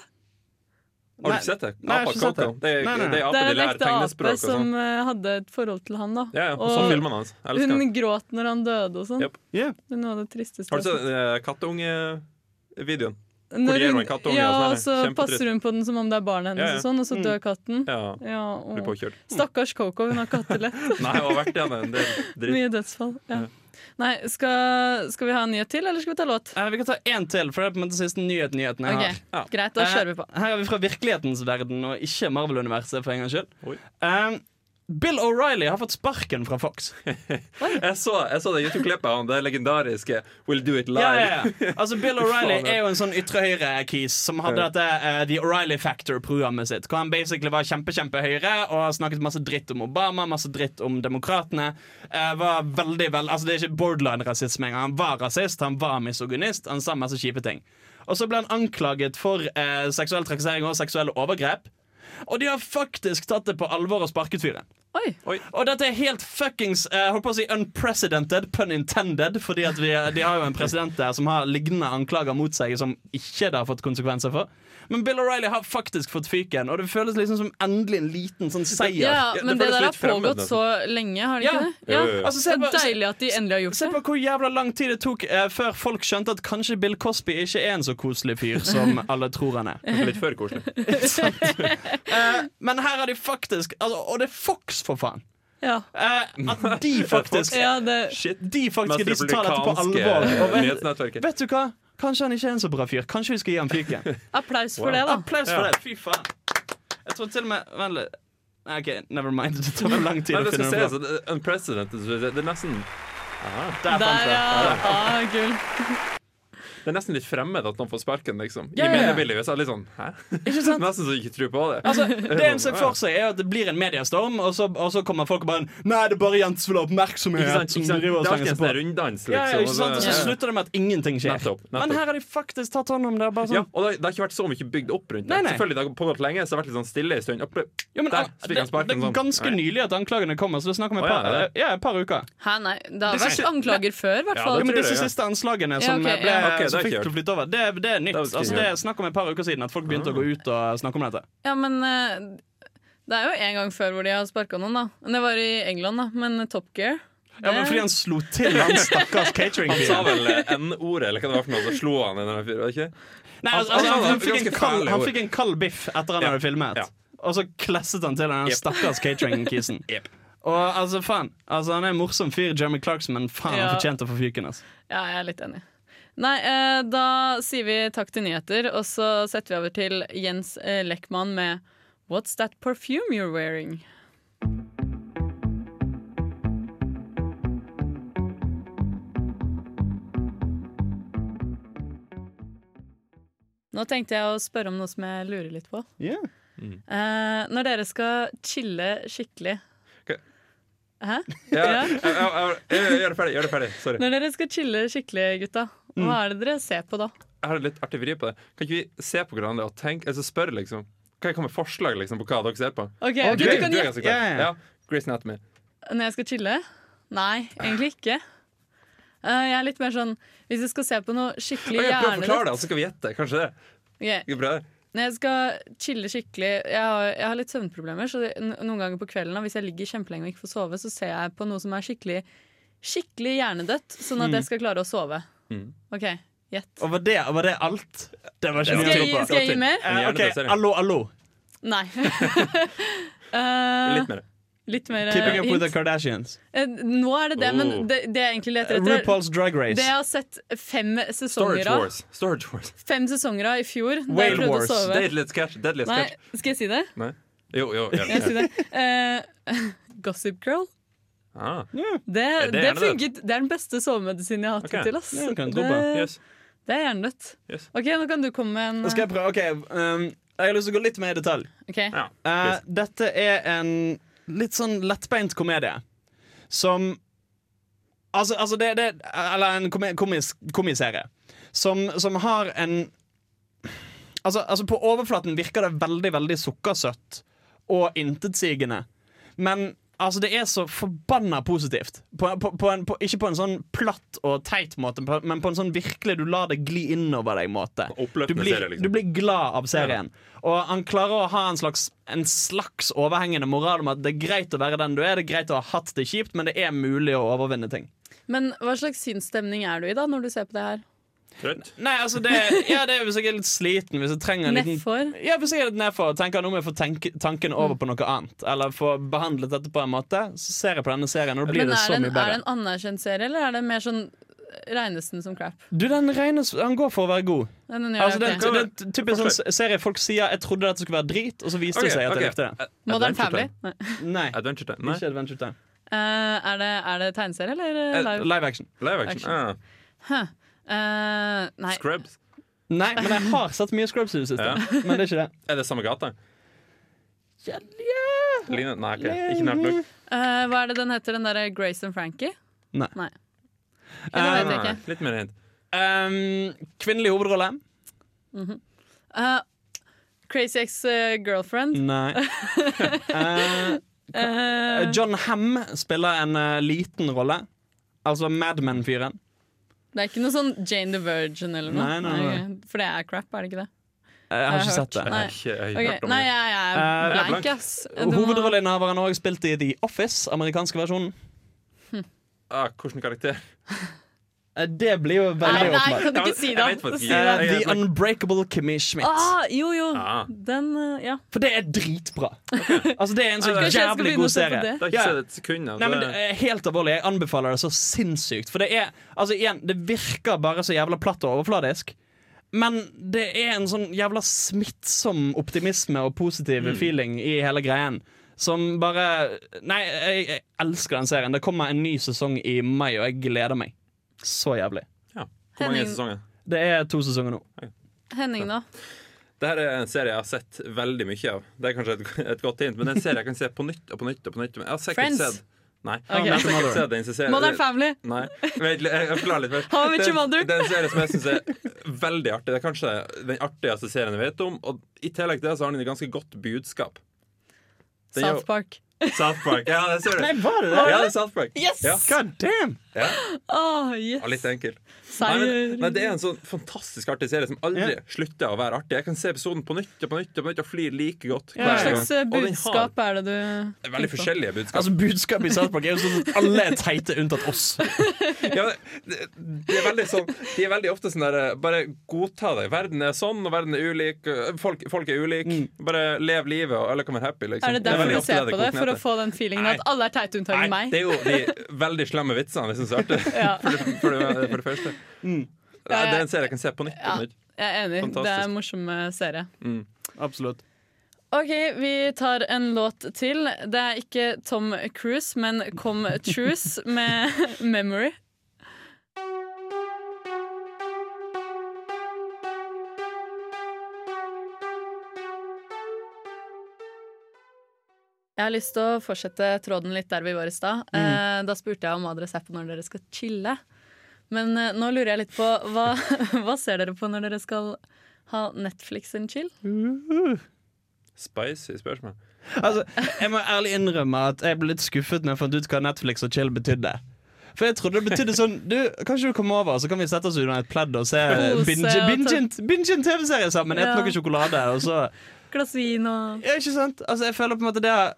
Speaker 3: Har du ikke sett det?
Speaker 1: Nei,
Speaker 3: Apa
Speaker 1: sett
Speaker 3: Coco.
Speaker 1: det.
Speaker 3: Det er,
Speaker 1: Nei, nei.
Speaker 3: det er
Speaker 2: Det er en ekte ape som
Speaker 3: sånn.
Speaker 2: eh, hadde et forhold til han, da.
Speaker 3: Ja, ja. Og
Speaker 2: Og
Speaker 3: så hans. Elsker
Speaker 2: Hun gråt når han døde og sånn.
Speaker 3: Yep.
Speaker 1: Ja.
Speaker 2: Det er noe av det tristeste
Speaker 3: Har du sett. eh, kattungevideoen?
Speaker 2: Når hun, ja,
Speaker 3: og
Speaker 2: og
Speaker 3: så er det
Speaker 2: passer hun på den som om det er barnet hennes,
Speaker 3: Ja, ja.
Speaker 2: og sånn, og så dør katten.
Speaker 3: Ja,
Speaker 2: Ja,
Speaker 3: blir
Speaker 2: og...
Speaker 3: påkjørt.
Speaker 2: Stakkars Coco, hun har kattelett.
Speaker 3: Nei, hun har vært igjen en del dritt.
Speaker 2: Mye dødsfall. Ja. Nei, skal, skal vi ha en nyhet til, eller skal vi ta låt?
Speaker 1: Eh, vi kan ta én til, for det er på en måte siste nyheten jeg
Speaker 2: okay.
Speaker 1: har.
Speaker 3: Ja.
Speaker 2: Greit, da
Speaker 1: Eh,
Speaker 2: kjører vi på.
Speaker 1: Her er vi fra virkelighetens verden, og ikke Marvel-universet. for en gangs skyld
Speaker 3: Oi.
Speaker 1: Eh, Bill O'Reilly har fått sparken fra Fox.
Speaker 3: Jeg så, jeg så det YouTube-klippet av det legendariske We'll do it live'.
Speaker 1: Ja, ja, ja. Altså Bill O'Reilly er jo en sånn ytre høyre-kis som hadde dette uh, The O'Reilly Factor-programmet sitt. Hvor han basically var kjempe, kjempe høyre og snakket masse dritt om Obama, masse dritt om demokratene. Uh, var veldig, vel, altså Det er ikke borderline-rasisme engang. Han var rasist, han var misogynist, han sa masse kjipe ting. Og så ble han anklaget for uh, seksuell trakassering og seksuelle overgrep. Og de har faktisk tatt det på alvor og sparket fyren.
Speaker 2: Oi.
Speaker 1: Og dette er helt fuckings uh, holdt på å si unprecedented, pun intended. Fordi vi, de har jo en president der som har lignende anklager mot seg som ikke det har fått konsekvenser for. Men Bill O'Reilly har faktisk fått fyken, og det føles liksom som endelig en liten sånn seier.
Speaker 2: Ja, men det
Speaker 3: det
Speaker 2: der har pågått så lenge, har det
Speaker 1: Ja.
Speaker 2: ikke det?
Speaker 3: Ja. jo, jo.
Speaker 1: Altså, se
Speaker 2: det
Speaker 1: på-
Speaker 2: er deilig at de endelig har gjort
Speaker 1: Se
Speaker 2: det.
Speaker 1: på hvor jævla lang tid det tok eh, før folk skjønte at kanskje Bill Cosby ikke er en så koselig fyr som alle tror han er.
Speaker 3: Litt før koselig.
Speaker 1: Eh, men her har de faktisk altså, Og det er Fox, for faen!
Speaker 2: Ja,
Speaker 1: Eh, at de faktisk
Speaker 2: ja det,
Speaker 1: De faktisk er de som tar dette på alvor. Vet, vet du hva? Kanskje han ikke er en så bra fyr. Kanskje vi skal gi ham fyken.
Speaker 2: applaus for
Speaker 3: Wow.
Speaker 2: det, da.
Speaker 1: Applaus for
Speaker 3: Ja.
Speaker 1: det. Fy faen. Jeg tror til og med Vent litt. Nei, OK, never mind. Det tar for lang tid
Speaker 3: Nei,
Speaker 1: å finne noe bra.
Speaker 3: er unprecedented. det er nesten Aha.
Speaker 1: Der
Speaker 2: Der, ja. Ah, gull.
Speaker 3: Det er nesten litt fremmed at noen får sparken, liksom. I
Speaker 1: Ja, ja, ja.
Speaker 3: mediebildet så er det litt sånn Hæ?
Speaker 1: Ikke sant?
Speaker 3: Nesten så du ikke tror på det.
Speaker 1: Altså, det en ser for seg, er at det blir en mediestorm, og så, og så kommer folk og bare Nei, det er bare Jens som vil ha oppmerksomhet.
Speaker 3: Ikke sant? Ikke sant? Det er alltid en sånn runddans, liksom.
Speaker 1: Ja, ja, ikke sant? Og så slutter det med at ingenting skjer.
Speaker 3: Nettopp, nettopp.
Speaker 1: Men her har de faktisk tatt hånd om det. Bare
Speaker 3: Ja,
Speaker 1: sånn.
Speaker 3: og det, det har ikke vært så mye bygd opp rundt det.
Speaker 1: Nei, nei.
Speaker 3: Selvfølgelig, det har pågått lenge, så det har vært litt sånn stille en stund. Opp,
Speaker 1: Jo, men,
Speaker 3: Der,
Speaker 1: det,
Speaker 3: sparken
Speaker 1: det er
Speaker 3: sånn.
Speaker 1: ganske
Speaker 3: sånn.
Speaker 1: nylig at anklagene kommer, så det er snakk om et
Speaker 3: ja,
Speaker 1: par,
Speaker 3: er
Speaker 1: ja, par uker.
Speaker 2: Hæ, nei. Det har vært anklager før, i hvert fall.
Speaker 1: Ja, men disse siste anslagene som ble
Speaker 2: ja.
Speaker 1: Som fikk til å flytte over, det, det er nytt.
Speaker 3: Det
Speaker 1: Altså, det er snakk om et par uker siden at folk begynte å gå ut og snakke om dette.
Speaker 2: Ja, men eh, det er jo en gang før hvor de har sparka noen, da. Det var i England, da. Men Top Gear
Speaker 1: Ja, men Fordi han slo til han stakkars catering
Speaker 3: Han sa vel eh, N-ordet, eller hva det var for noe, så slo han en eller annen fyr. ikke?
Speaker 1: Nei, altså,
Speaker 3: Han-
Speaker 1: altså,
Speaker 3: han-
Speaker 1: han, fikk en kald, han fikk en kald biff etter han
Speaker 3: Ja.
Speaker 1: hadde filmet.
Speaker 3: Ja.
Speaker 1: Og så klesset han til den
Speaker 3: Yep.
Speaker 1: stakkars catering-kisen.
Speaker 3: Yep.
Speaker 1: Og altså, faen altså, Han er en morsom fyr, Jeremy Clarkson, men faen, han
Speaker 2: Ja.
Speaker 1: fortjente å få fyken. Altså.
Speaker 2: Ja, jeg er litt enig. Nei, eh, da sier vi takk til nyheter, og så setter vi over til Jens eh, Lekmann med What's That Perfume You're Wearing? Nå tenkte jeg å spørre om noe som jeg lurer litt på.
Speaker 1: Yeah.
Speaker 2: Eh, når dere skal chille skikkelig
Speaker 3: okay.
Speaker 2: Hæ?
Speaker 3: Ja,
Speaker 2: Ja.
Speaker 3: jeg- jeg- jeg- jeg- Gjør det ferdig. gjør det ferdig, Sorry.
Speaker 2: Når dere skal chille skikkelig, gutta, hva er det dere ser på da?
Speaker 3: Jeg har litt artig vri på det. Kan ikke vi se på hverandre og tenke, altså spørre, liksom? Kan jeg komme med forslag liksom, på hva dere ser på?
Speaker 2: Ok,
Speaker 1: Ok,
Speaker 2: du,
Speaker 3: Du,
Speaker 2: du kan gjette
Speaker 3: Yeah, yeah.
Speaker 1: Ja,
Speaker 3: Grey's Anatomy.
Speaker 2: når jeg skal chille. Nei, egentlig ikke. Uh, jeg er litt mer sånn Hvis jeg skal se på noe skikkelig
Speaker 3: Ok, Prøv å forklare det, og så skal vi gjette. Kanskje det.
Speaker 2: Ok,
Speaker 3: Det bra.
Speaker 2: Når jeg skal chille skikkelig Jeg har, jeg har litt søvnproblemer, så det, noen ganger på kvelden hvis jeg ligger kjempelenge og ikke får sove, så ser jeg på noe som er skikkelig Skikkelig hjernedødt, sånn at jeg skal klare å sove.
Speaker 3: Mm.
Speaker 2: OK, gjett.
Speaker 1: Og var det, var det alt? Det var ikke
Speaker 2: Skal jeg, skal jeg gi mer?
Speaker 1: Eh, ok. Allo, allo.
Speaker 2: Nei. uh,
Speaker 3: Litt mer.
Speaker 2: litt mer eh,
Speaker 1: Keeping up with the. Kardashians.
Speaker 2: Uh, Nå er det det, men
Speaker 3: Oh.
Speaker 2: det, det jeg egentlig leter etter
Speaker 1: RuPaul's Drag Race.
Speaker 2: Det jeg har sett fem sesonger
Speaker 3: Storage
Speaker 2: av
Speaker 3: Wars. Storage Wars.
Speaker 2: Fem sesonger av i fjor.
Speaker 1: Whale
Speaker 2: jeg
Speaker 1: Wars.
Speaker 3: Deadliest catch. Deadliest
Speaker 2: Nei, skal jeg si det?
Speaker 3: Nei. Jo, jo.
Speaker 2: Jeg
Speaker 3: Ja.
Speaker 2: si det. Uh, Gossip Girl.
Speaker 3: Ah,
Speaker 2: Det,
Speaker 3: Er
Speaker 2: det,
Speaker 3: det
Speaker 2: funket, det er den beste sovemedisinen jeg har hatt
Speaker 3: okay.
Speaker 2: hittil. ass.
Speaker 1: Ja, kan jeg tro på.
Speaker 2: det,
Speaker 3: yes.
Speaker 2: det er hjernedødt.
Speaker 3: Yes.
Speaker 2: OK, nå kan du komme med en
Speaker 1: Nå skal jeg prøve. Ok, um, jeg har lyst til å gå litt mer i detalj.
Speaker 2: Okay.
Speaker 3: Ja.
Speaker 1: uh, dette er en litt sånn lettbeint komedie som Altså, altså det, det Eller en komi- komiserie som, som har en altså, altså, på overflaten virker det veldig, veldig sukkersøtt og intetsigende. Men altså, det er så forbanna positivt. På, på, på en, på, ikke på en sånn platt og teit måte, men på en sånn virkelig du lar det gli innover deg-måte. Du blir,
Speaker 3: liksom.
Speaker 1: du blir glad av serien. Og han klarer å ha en slags, en slags overhengende moral om at det er greit å være den du er. Det er greit å ha hatt det kjipt, men det er mulig å overvinne ting.
Speaker 2: Men hva slags sinnsstemning er du i da når du ser på det her?
Speaker 3: Trøtt?
Speaker 1: Nei, altså det, ja, det er hvis jeg er litt sliten, hvis jeg trenger en liten
Speaker 2: Nedfor.
Speaker 1: Ja, hvis jeg er litt nedfor og tenker nå må jeg få tenke, tanken over
Speaker 2: Mm.
Speaker 1: på noe annet, eller få behandlet dette på en måte, så ser jeg på denne serien, og da blir
Speaker 2: Men
Speaker 1: det så
Speaker 2: en,
Speaker 1: mye
Speaker 2: er det en anerkjent serie, eller er det mer sånn regnes den som crap?
Speaker 1: Du, den regnes Han går for å være god.
Speaker 2: Ja, den
Speaker 1: Altså, det,
Speaker 2: okay.
Speaker 1: det, det er typisk sånn serie folk sier 'jeg trodde dette skulle være drit', og så viste det seg at
Speaker 3: okay.
Speaker 1: jeg likte det.
Speaker 2: Modern Family? Nei.
Speaker 1: Nei,
Speaker 3: Adventure Time. Nei.
Speaker 1: ikke Adventure Time.
Speaker 2: Uh, er, det, er det tegneserie eller eh,
Speaker 3: Eh,
Speaker 2: live?
Speaker 1: Live action.
Speaker 3: Live action.
Speaker 2: Action.
Speaker 3: Ah,
Speaker 2: Eh, nei.
Speaker 3: Scrubs.
Speaker 1: Nei, men jeg har sett mye Scrubs i det siste.
Speaker 3: Ja.
Speaker 1: Men det er ikke det.
Speaker 3: Er det samme gata?
Speaker 1: Ja, ja.
Speaker 3: Line, Nei, ok. Ikke nært nok.
Speaker 2: Uh, hva er det den heter, den derre Grace and Frankie?
Speaker 1: Nei.
Speaker 2: Ok, det vet jeg
Speaker 3: Nei,
Speaker 2: ikke.
Speaker 3: Litt mer hint.
Speaker 1: Um, kvinnelig hovedrolle?
Speaker 2: Eh, Crazy Ex-Girlfriend.
Speaker 1: Nei. Eh,
Speaker 2: Uh,
Speaker 1: John Ham spiller en eh, liten rolle. Altså Madman-fyren.
Speaker 2: Det er ikke noe sånn Jane the Virgin eller noe?
Speaker 1: Nei, nei, nei.
Speaker 2: For det er crap, er det ikke det?
Speaker 1: Jeg har
Speaker 2: Jeg har
Speaker 1: ikke sett det.
Speaker 2: Nei.
Speaker 3: Jeg har ikke, jeg har
Speaker 2: Ok, Nei, jeg, jeg
Speaker 1: Eh,
Speaker 2: er blank,
Speaker 3: blank.
Speaker 2: ass. Du
Speaker 1: Hovedrolleinnehaveren har også spilt i The Office, amerikanske versjonen.
Speaker 3: Ah, hvilken karakter?
Speaker 1: Eh, Det blir jo veldig
Speaker 2: nei,
Speaker 1: nei,
Speaker 2: kan du ikke si det? Si det.
Speaker 3: Uh,
Speaker 1: The Unbreakable Kimmy Schmidt.
Speaker 2: Ah, jo, jo.
Speaker 3: Ah.
Speaker 2: Den, uh, ja.
Speaker 1: For det er dritbra. Altså Det er en så jævlig god serie.
Speaker 2: det.
Speaker 3: Det har ikke sett et sekund av.
Speaker 1: Nei, men det er Helt alvorlig, jeg anbefaler det så sinnssykt. For det er Altså igjen, det virker bare så jævla platt og overfladisk. Men det er en sånn jævla smittsom optimisme og positiv
Speaker 3: Mm.
Speaker 1: feeling i hele greien. Som bare Nei, jeg, jeg elsker den serien. Det kommer en ny sesong i mai, og jeg gleder meg. Så jævlig.
Speaker 3: ja. Hvor mange er sesonger?
Speaker 1: Det er to sesonger nå.
Speaker 2: Henning, da?
Speaker 3: Dette er en serie jeg har sett veldig mye av. Det er kanskje et, et godt hint, men det er en serie jeg kan se på nytt og på nytt. og på nytt Jeg har
Speaker 2: Friends?
Speaker 3: sett Nei,
Speaker 2: Okay.
Speaker 3: jeg har sett den serien.
Speaker 2: Modern Family.
Speaker 3: Nei, vent, litt, jeg forklarer litt først.
Speaker 2: How
Speaker 3: Det er en-
Speaker 2: Mother.
Speaker 3: Det er en serie som jeg syns er veldig artig. Det er kanskje den artigste serien jeg vet om. Og i tillegg til det så har den et ganske godt budskap. Den
Speaker 2: South Park.
Speaker 3: South Park. Ja, det ser du.
Speaker 1: Nei, var det det?
Speaker 3: Ja, det er South Park.
Speaker 2: Yes!
Speaker 3: Ja,
Speaker 1: God damn!
Speaker 3: ja.
Speaker 2: Åh, yes.
Speaker 3: Og litt enkel. Nei, men, nei, det er en sånn fantastisk artig serie som aldri
Speaker 1: Ja.
Speaker 3: slutter å være artig. Jeg kan se episoden på nytt og på nytt og på nytt og flire like godt.
Speaker 2: Hva
Speaker 3: ja,
Speaker 2: slags eh,
Speaker 3: har
Speaker 2: budskap er det du
Speaker 3: Veldig forskjellige budskap.
Speaker 1: Altså Budskapet i South Park er jo sånn at alle er teite unntatt oss.
Speaker 3: ja, det, det er veldig sånn De er veldig ofte sånn der Bare godta det. Verden er sånn, og verden er ulik. Folk, folk er ulike. Bare lev livet, og alle kan være happy. Liksom.
Speaker 2: Er det derfor du ser på det?
Speaker 3: koker
Speaker 2: For å få den feelingen
Speaker 3: Nei.
Speaker 2: at alle er teite unntatt meg?
Speaker 3: det er jo de veldig slemme vitsene vi syns er
Speaker 2: artige,
Speaker 3: For, det, første.
Speaker 2: Ja,
Speaker 3: Det er en serie jeg kan se på nytt.
Speaker 2: Ja. Jeg er enig. Det er en morsom serie. serie.
Speaker 1: Absolutt.
Speaker 2: OK, vi tar en låt til. Det er ikke Tom Cruise, men Come Truce med 'Memory'. Jeg har lyst til å fortsette tråden litt der vi var i stad. Eh, da spurte jeg om hva dere ser på når dere skal chille. Men eh, nå lurer jeg litt på hva, hva ser dere på når dere skal ha Netflix and chill?
Speaker 3: Spicy spørsmål.
Speaker 1: Altså, Jeg må ærlig innrømme at jeg ble litt skuffet når jeg fant ut hva Netflix og chill betydde. For jeg trodde det betydde sånn Du, Kan ikke du komme over, så kan vi sette oss under et pledd og se binge, binge, binge en TV-serie sammen. Ete
Speaker 2: Ja.
Speaker 1: noe sjokolade. Og så
Speaker 2: Glass vin og
Speaker 1: Ja, ikke sant? Altså, jeg føler på en måte det har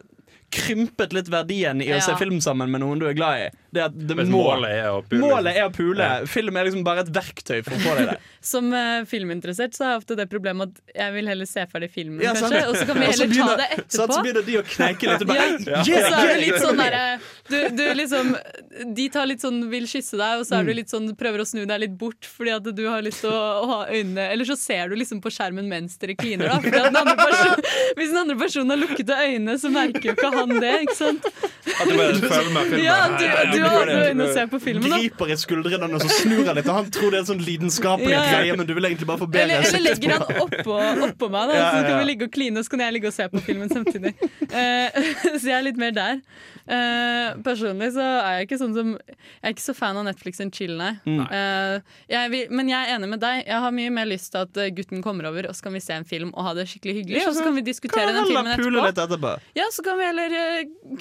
Speaker 1: krympet litt verdien i å se film sammen med noen du er glad i. Det at det må,
Speaker 3: målet er å pule.
Speaker 1: målet er å pule.
Speaker 3: Ja.
Speaker 1: Film er liksom bare et verktøy for å få deg det.
Speaker 2: Som uh, filminteressert så har jeg ofte det problemet at jeg vil heller se ferdig filmen,
Speaker 1: Ja,
Speaker 2: kanskje, og så kan vi heller
Speaker 1: begynner,
Speaker 2: ta
Speaker 1: det
Speaker 2: etterpå.
Speaker 1: så begynner de å kneike litt. Og bare,
Speaker 2: Ja.
Speaker 1: «Ei,
Speaker 3: Ja.
Speaker 2: Og
Speaker 1: yeah,
Speaker 2: så er det litt sånn
Speaker 1: yeah».
Speaker 2: derre du, du liksom De tar litt sånn vil kysse deg, og så er
Speaker 1: Mm.
Speaker 2: du litt sånn prøver å snu deg litt bort fordi at du har lyst til å, å ha øynene Eller så ser du liksom på skjermen mens dere kliner, da. Den andre person, hvis den andre personen har lukkede øyne, så merker jo ikke han det, ikke sant?
Speaker 3: At du bare følger med filmen.
Speaker 2: Ja, du,
Speaker 3: Nei,
Speaker 2: du øyne og ser på filmen, da.
Speaker 1: griper i skuldrene og så snur han litt. Og han tror det er en sånn lidenskapelig
Speaker 2: Ja, ja.
Speaker 1: greie, men du vil egentlig bare få bedre
Speaker 2: Eller, eller legger han oppå, oppå meg, da, så kan vi ligge og kline, og så kan jeg ligge og se på filmen samtidig. Uh, så jeg er litt mer der. Eh, personlig så er jeg ikke sånn som Jeg er ikke så fan av Netflix and chill, nei. Eh, jeg vil, men jeg er enig med deg. Jeg har mye mer lyst til at eh, gutten kommer over, og så kan vi se en film og ha det skikkelig hyggelig.
Speaker 1: Ikke
Speaker 2: Og så kan vi diskutere
Speaker 1: Kan
Speaker 2: den filmen etterpå.
Speaker 1: litt etterpå.
Speaker 2: Ja, Så kan vi heller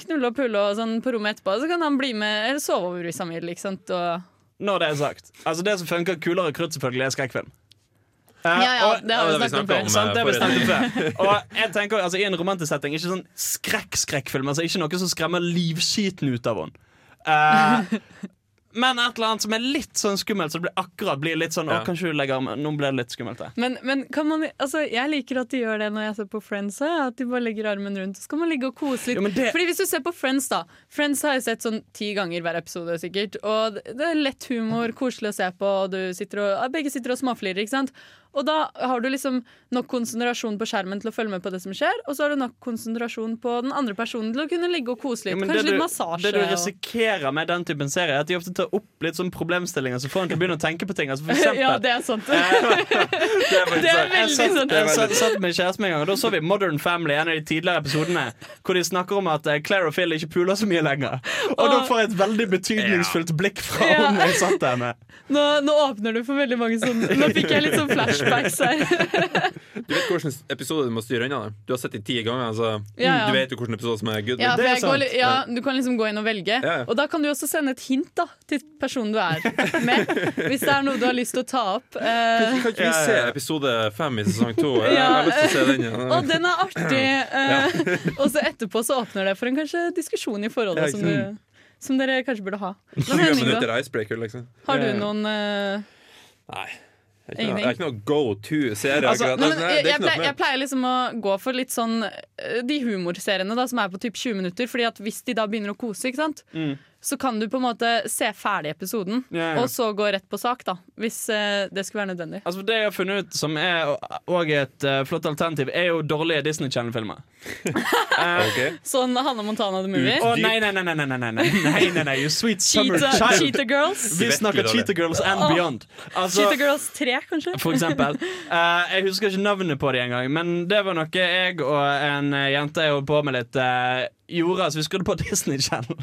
Speaker 2: knulle og pulle og sånn på rommet etterpå. Så kan han bli med, eller sove over hvis han vil. Ikke sant? Og,
Speaker 1: Når det er sagt. Altså Det som funker kulere krutt, selvfølgelig, er skrekkfilm.
Speaker 2: Ja, ja, det har vi snakket om før.
Speaker 1: Sant, det har vi snakket om før. Og jeg tenker altså I en romantisk setting, ikke sånn skrekk-skrekkfilm. Altså Ikke noe som skremmer livskiten ut av henne. Uh, men et eller annet som er litt sånn skummelt, så det blir akkurat blir litt sånn Å,
Speaker 3: Ja.
Speaker 1: kanskje du legger armen Nå ble det litt skummelt Det.
Speaker 2: Men, men kan man, altså, jeg liker at de gjør det når jeg ser på Friends. At de bare legger armen rundt, så kan man ligge og kose litt.
Speaker 1: Jo, det-
Speaker 2: Fordi hvis du ser på Friends, da. Friends har jeg sett sånn ti ganger hver episode, sikkert. Og det er lett humor, koselig å se på, og du sitter og, begge sitter og småflirer, ikke sant. Og da har du liksom nok konsentrasjon på skjermen til å følge med på det som skjer, og så har du nok konsentrasjon på den andre personen til å kunne ligge og kose litt.
Speaker 1: Ja,
Speaker 2: Kanskje
Speaker 1: det,
Speaker 2: litt
Speaker 1: du,
Speaker 2: massasje.
Speaker 1: det du risikerer med den typen serie, er at de ofte tar opp litt sånn problemstillinger som får en til å begynne å tenke på ting. Altså for eksempel,
Speaker 2: ja, det er sant.
Speaker 3: Det er
Speaker 2: Det er
Speaker 3: sant.
Speaker 1: jeg
Speaker 2: veldig
Speaker 1: satt,
Speaker 2: sant.
Speaker 1: jeg satt, satt med kjæresten min en gang, og da så vi Modern Family, en av de tidligere episodene, hvor de snakker om at eh, Claire og Phil ikke puler så mye lenger. Og da får jeg et veldig betydningsfullt blikk fra
Speaker 2: Ja.
Speaker 1: hun jeg satt der med.
Speaker 2: Nå, nå åpner du for veldig mange sånne Nå fikk jeg litt sånn flashbacks her.
Speaker 3: Du vet hvilken episode du må styre unna. Du har sett de ti ganger, så
Speaker 2: Ja, ja.
Speaker 3: du vet jo hvilken episode som er good.
Speaker 2: Ja,
Speaker 1: det er
Speaker 2: går, ja, du kan liksom gå inn og velge. Og da kan du også sende et hint da til personen du er med. Hvis det er noe du har lyst til å ta opp. Uh,
Speaker 3: Kan ikke vi se episode fem i sesong to? Jeg
Speaker 2: Ja.
Speaker 3: har lyst til å se den. Ja.
Speaker 2: og den er artig. Eh, og så etterpå så åpner det for en kanskje diskusjon i forholdet som, du, som dere kanskje burde ha. Men Henning, da?
Speaker 3: liksom.
Speaker 2: Har du noen uh,
Speaker 3: Nei. Jeg er ikke noe, er ikke noe go to-serie.
Speaker 1: Altså,
Speaker 2: Nei, jeg, jeg, jeg pleier liksom å gå for litt sånn eh, de humorseriene da, som er på typ 20 minutter. Fordi at hvis de da begynner å kose, ikke sant? Så kan du på en måte se ferdig episoden,
Speaker 1: Ja, ja.
Speaker 2: og så gå rett på sak. da Hvis uh, det skulle være nødvendig.
Speaker 1: Altså Det jeg har funnet ut som er og et uh, flott alternativ, er jo dårlige Disney Channel-filmer.
Speaker 3: Ok.
Speaker 2: Sånn Hanne Montana the Movie.
Speaker 1: Å nei, nei, nei, nei, nei, nei, nei, nei, nei, nei, you sweet summer
Speaker 2: Cheetah,
Speaker 1: child.
Speaker 2: Cheetah Girls.
Speaker 1: Vi snakker? Cheetah Girls and beyond. Altså,
Speaker 2: Cheetah Girls 3, kanskje?
Speaker 1: for eksempel. Eh, jeg husker ikke navnet på det engang, men det var noe jeg og en eh, jente jeg holdt på med litt, eh, gjorde. Så vi skrudde på Disney Channel.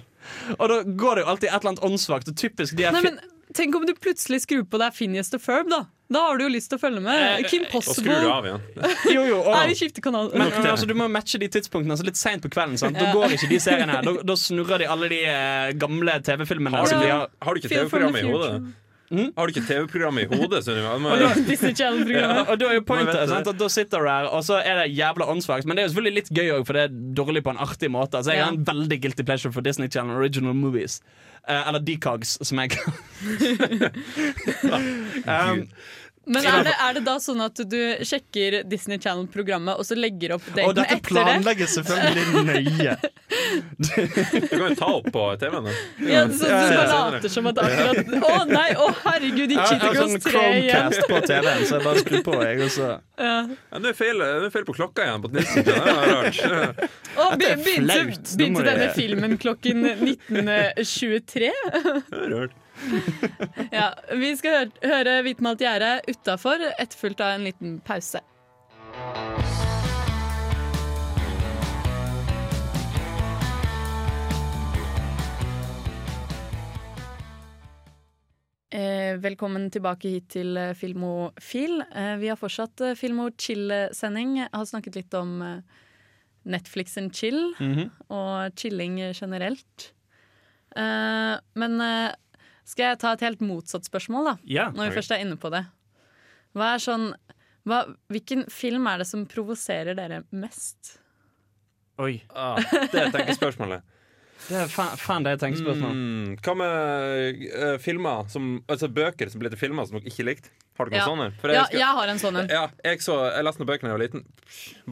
Speaker 1: Og da går det jo alltid et eller annet åndssvakt. Og typisk de er
Speaker 2: Nei, men Tenk om du plutselig skrur på deg Phineas og Ferb, da. Da har du jo lyst til å følge med.
Speaker 1: Eh,
Speaker 2: Kim
Speaker 3: Og skrur du av igjen.
Speaker 1: Jo, jo, og,
Speaker 2: Nei, i skiftekanal.
Speaker 1: men, men altså, du må matche de tidspunktene altså litt seint på kvelden. Sant? Da går ikke de seriene her. Da, da snurrer de alle de eh, gamle TV-filmene.
Speaker 3: Har
Speaker 1: har
Speaker 3: har du ikke TV-programmet i hodet?
Speaker 1: Mm?
Speaker 3: Har du ikke TV-programmet i hodet? Sunniva? Du må-
Speaker 2: Disney Channel-programmet.
Speaker 1: Og da er jo pointet sant? at Da sitter du der, og så er det jævla åndsverk. Men det er jo selvfølgelig litt gøy òg, for det er dårlig på en artig måte. Altså, jeg
Speaker 2: Ja.
Speaker 1: har en veldig guilty pleasure for Disney Channel Original Movies. Eh, eller Decogs, som jeg um,
Speaker 2: Men er det, er det da sånn at du sjekker Disney Channel-programmet, og så legger opp
Speaker 1: Og
Speaker 2: daten
Speaker 1: dette
Speaker 2: etter det?
Speaker 1: planlegges selvfølgelig nøye.
Speaker 3: Du kan jo ta opp på TV-en.
Speaker 2: Ja, så du
Speaker 1: Ja, ja,
Speaker 2: bare later som at akkurat Å nei, å herregud, de
Speaker 1: Jeg
Speaker 2: Cheetah
Speaker 1: har sånn
Speaker 2: Girls 3 igjen.
Speaker 1: Chromecast på TV-en, så jeg bare skrur på. Jeg, også.
Speaker 2: Ja.
Speaker 3: Ja, Nå er feil, er feil på klokka igjen. på Disney. Det er rart.
Speaker 2: Å, be- begynte,
Speaker 1: flaut.
Speaker 2: Begynte denne filmen klokken 1923?
Speaker 3: Det er rart.
Speaker 2: Ja, vi skal høre, høre Hvitmalt gjerde utafor, etterfulgt av en liten pause. Eh, velkommen tilbake hit til eh, Filmofil. Eh, vi har fortsatt Filmo chill-sending. Har snakket litt om Netflix and chill
Speaker 1: Mhm.
Speaker 2: og chilling generelt. Men skal jeg ta et helt motsatt spørsmål, da?
Speaker 1: Ja.
Speaker 2: Når vi først er inne på det. Hva er sånn hva, Hvilken film er det som provoserer dere mest?
Speaker 1: Oi.
Speaker 3: Ah, det er tenkespørsmålet.
Speaker 1: Det er fa faen det er tenkespørsmål.
Speaker 3: Mm, hva med uh, filmer som, altså bøker som ble til filmer som dere ikke likte? Har du noen
Speaker 2: Ja.
Speaker 3: sånne? For
Speaker 2: Ja, jeg har en sånn en.
Speaker 3: Ja, jeg, så, jeg leste noen bøker da jeg var liten.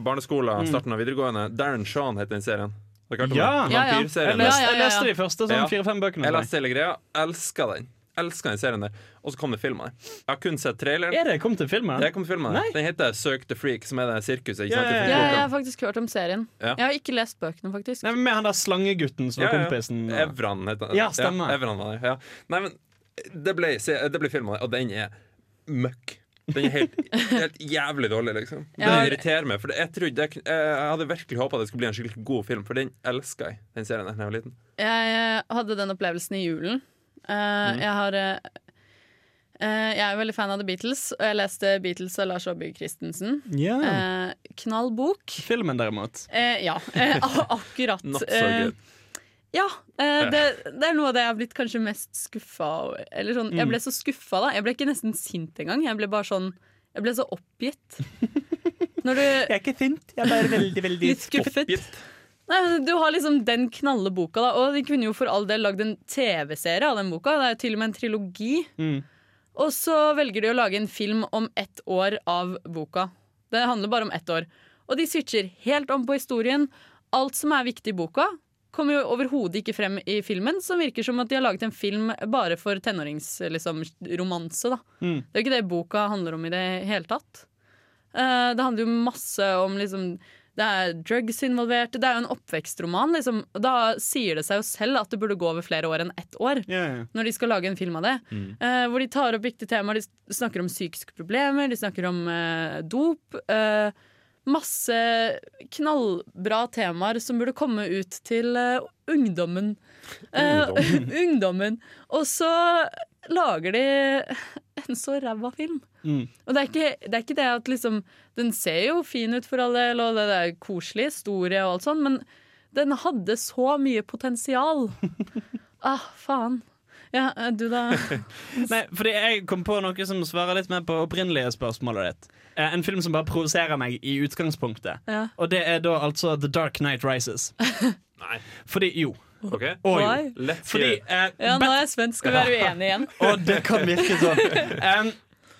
Speaker 3: Barneskolen,
Speaker 1: Mm.
Speaker 3: starten av videregående. Darren Shaun het den serien.
Speaker 1: Ja.
Speaker 2: Ja, ja.
Speaker 1: Jeg leste, jeg leste de første sånn
Speaker 3: Ja.
Speaker 1: fire-fem bøkene.
Speaker 3: Jeg leste hele greia. Elska den. Elska den serien der. Og så kom det filmen. Jeg har kun sett traileren.
Speaker 1: Er det kom til filmen?
Speaker 3: Det kom til filmen. den. Heter Søk the Freak, som er det sirkuset.
Speaker 1: Ja, ja,
Speaker 2: Ja, jeg har faktisk hørt om serien.
Speaker 3: Ja.
Speaker 2: Jeg har ikke lest bøkene, faktisk.
Speaker 1: Nei, men Med han der slangegutten som var
Speaker 3: Ja, ja.
Speaker 1: kompisen.
Speaker 3: Evran het han.
Speaker 1: Ja, stemmer.
Speaker 3: Evran var det, ja. Nei, men det ble, det ble film og den er møkk. Den er helt, helt jævlig dårlig, liksom. Den irriterer meg. For jeg, trodde, jeg, jeg hadde virkelig håpa det skulle bli en skikkelig god film, for den elska jeg. Den serien der da jeg var liten.
Speaker 2: Jeg hadde den opplevelsen i julen. Uh,
Speaker 3: Mm.
Speaker 2: Jeg har eh, eh, Jeg er jo veldig fan av The Beatles, og jeg leste Beatles av Lars Aabye Christensen.
Speaker 1: Yeah.
Speaker 2: Eh, knall bok.
Speaker 1: Filmen, derimot.
Speaker 2: Eh, ja, akkurat.
Speaker 3: Not so good.
Speaker 2: Ja, eh, det, det er noe av det jeg har blitt kanskje mest skuffa over. Eller sånn,
Speaker 3: Mm.
Speaker 2: Jeg ble så skuffa, da. Jeg ble ikke nesten sint engang. Jeg ble bare sånn Jeg ble så oppgitt. Når du
Speaker 1: er ikke sint, jeg er bare veldig, veldig
Speaker 2: Litt skuffet.
Speaker 3: Oppgitt.
Speaker 2: Nei, Du har liksom den knalle boka, da. Og de kunne jo for all del lagd en TV-serie av den boka. Det er jo til og med en trilogi.
Speaker 1: Mm.
Speaker 2: Og så velger de å lage en film om ett år av boka. Det handler bare om ett år. Og de switcher helt om på historien. Alt som er viktig i boka, kommer jo overhodet ikke frem i filmen. Som virker som at de har laget en film bare for tenåringsromanse. Liksom.
Speaker 1: Mm.
Speaker 2: Det er jo ikke det boka handler om i det hele tatt. Uh, det handler jo masse om liksom det er drugs involvert. Det er jo en oppvekstroman. Liksom. Da sier det seg jo selv at det burde gå over flere år enn ett år
Speaker 1: Yeah, yeah.
Speaker 2: når de skal lage en film av det. Eh, hvor de tar opp viktige temaer. De snakker om psykiske problemer, de snakker om uh, dop. eh, masse knallbra temaer som burde komme ut til uh, ungdommen. Uh, ungdommen. Og så lager de en så ræva film.
Speaker 1: Mm.
Speaker 2: Og det er, ikke, det er ikke det at liksom Den ser jo fin ut for all del, og det er koselig historie og alt sånt, men den hadde så mye potensial. ah, faen. Ja, eh, du da?
Speaker 1: Nei, fordi jeg kom på noe som svarer litt mer på opprinnelige spørsmålet ditt. Eh, en film som bare provoserer meg i utgangspunktet.
Speaker 2: Ja.
Speaker 1: Og det er da altså The Dark Night Rises.
Speaker 3: Nei.
Speaker 1: Fordi jo.
Speaker 3: Okay.
Speaker 1: Og jo. Fordi eh,
Speaker 2: Ja, nå er jeg spent. Skal vi være uenige igjen?
Speaker 1: Og det kan virke sånn. Um,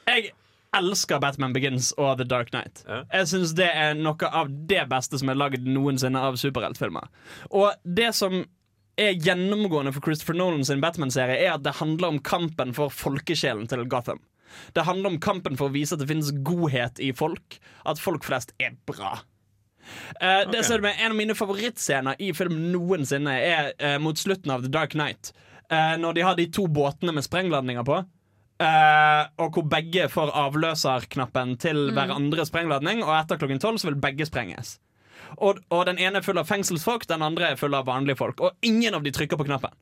Speaker 1: jeg elsker Batman Begins og The Dark Knight.
Speaker 3: Ja.
Speaker 1: Jeg synes Det er noe av det beste som er lagd noensinne av superheltfilmer. Og det som er gjennomgående for Christopher Nolan sin Batman-serie, er at det handler om kampen for folkesjelen til Gotham. Det handler om kampen for å vise at det finnes godhet i folk. At folk flest er bra. Eh, det
Speaker 3: Ok.
Speaker 1: som er En av mine favorittscener i film noensinne er uh, mot slutten av The Dark Knight. Uh, når de har de to båtene med sprengladninger på. eh, og hvor begge får avløserknappen til hverandre sprengladning, og etter klokken tolv så vil begge sprenges. Og, og den ene er full av fengselsfolk, den andre er full av vanlige folk. Og ingen av de trykker på knappen.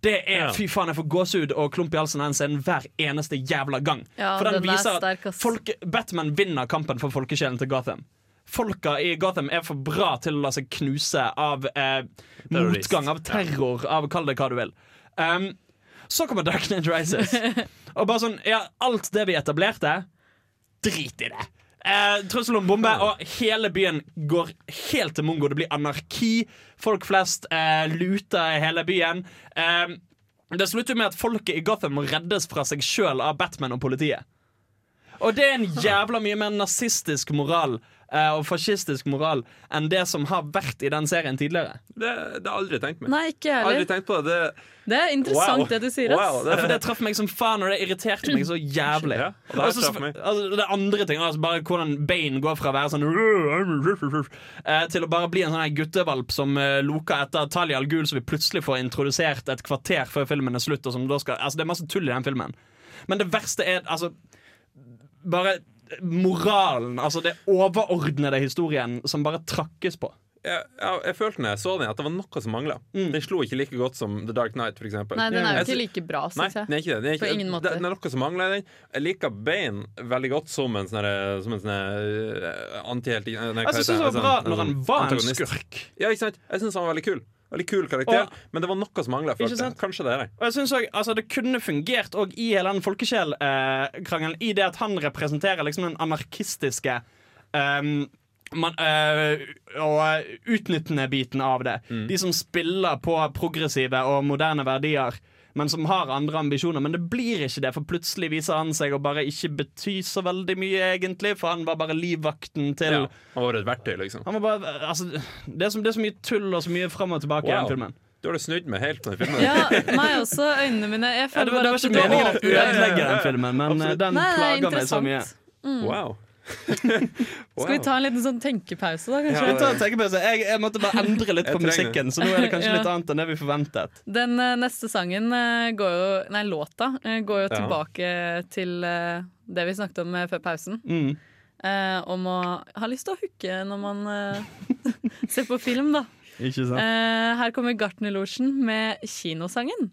Speaker 1: Det er,
Speaker 3: Ja.
Speaker 1: Fy faen, jeg får gåsehud og klump i halsen av den scenen hver eneste jævla gang.
Speaker 2: Ja,
Speaker 1: For den
Speaker 2: den er
Speaker 1: viser at
Speaker 2: sterk,
Speaker 1: folk, Batman vinner kampen for folkesjelen til Gotham. Folka i Gotham er for bra til å la seg knuse av eh, motgang, av terror, av kall det hva du vil. Um, så kommer Dark Knight Rises. og bare sånn, ja, alt det vi etablerte, drit i det. Eh, trussel om bombe, og hele byen går helt til mongo. Det blir anarki. Folk flest eh, luter hele byen. Eh, det slutter med at folket i Gotham må reddes fra seg sjøl av Batman og politiet. Og det er en jævla mye mer nazistisk moral og fascistisk moral enn det som har vært i den serien tidligere.
Speaker 3: Det, det har jeg aldri tenkt meg.
Speaker 2: Nei, ikke heller.
Speaker 3: Aldri tenkt på det.
Speaker 2: Det er interessant
Speaker 3: Wow.
Speaker 2: det du sier.
Speaker 3: Wow, det-
Speaker 1: Ja, for det traff meg som faen, og det irriterte meg så jævlig.
Speaker 3: Ja, og det her
Speaker 1: Altså, altså, det er andre ting, altså bare hvordan Bane går fra å være sånn eh, til å bare bli en sånn guttevalp som eh, loker etter Talia al Ghul, som vi plutselig får introdusert et kvarter før filmen er slutt. Og som da skal, altså, det er masse tull i den filmen. Men det verste er altså bare moralen, altså det overordnede historien, som bare trakkes på.
Speaker 3: Jeg, jeg, jeg følte når jeg så den, at det var noe som mangla.
Speaker 1: Mm.
Speaker 3: Den slo ikke like godt som The Dark Knight, for eksempel.
Speaker 2: Nei, den er jo ikke like bra,
Speaker 3: Nei,
Speaker 2: syns
Speaker 3: den
Speaker 2: jeg.
Speaker 3: er ikke det. Den er ikke,
Speaker 2: På ingen måte.
Speaker 3: Det, det er noe som mangler i den. Jeg liker Bane veldig godt som en sånn derre- som en sånn eh, antihelt
Speaker 1: Jeg synes det var
Speaker 3: Sånn-
Speaker 1: bra når han var en skurk.
Speaker 3: Ja, ikke sant? Jeg syns han var veldig kul. Veldig kul karakter,
Speaker 1: Og-
Speaker 3: men det var noe som mangla. Kanskje det er det.
Speaker 1: Og jeg synes også, altså, Det kunne fungert òg i hele den folkesjelkrangelen, i det at han representerer liksom den anarkistiske um, man, øh, og utnyttende biten av det. De som spiller på progressive og moderne verdier, men som har andre ambisjoner. Men det blir ikke det, for plutselig viser han seg å bare ikke bety så veldig mye, egentlig. For han var bare livvakten til
Speaker 3: Ja. Han var et verktøy, liksom.
Speaker 1: Han var bare, altså, det, er så, det er så mye tull og så mye fram og tilbake i
Speaker 3: Wow.
Speaker 1: den filmen.
Speaker 3: Du har det snudd meg helt den filmen.
Speaker 2: Ja, meg også. Øynene mine. Jeg
Speaker 1: Ja, det, var, det var ikke meningen å ødelegge den filmen, men
Speaker 3: Absolutt.
Speaker 1: eh, den
Speaker 2: Nei, er
Speaker 1: plager meg så mye.
Speaker 2: Mm.
Speaker 3: Wow.
Speaker 2: Skal vi ta en liten sånn tenkepause, da, kanskje?
Speaker 1: Ja, ta en tenkepause? Jeg, jeg måtte bare endre litt på musikken, så nå er det kanskje
Speaker 2: Ja.
Speaker 1: litt annet enn det vi forventet.
Speaker 2: Den uh, neste sangen uh, går jo Nei, låta uh, går jo
Speaker 3: Ja.
Speaker 2: tilbake til det vi snakket om før pausen.
Speaker 1: Mm.
Speaker 2: eh, om å ha lyst til å hooke når man ser på film, da.
Speaker 1: Ikke sant?
Speaker 2: Eh, her kommer Gartnerlosjen med kinosangen.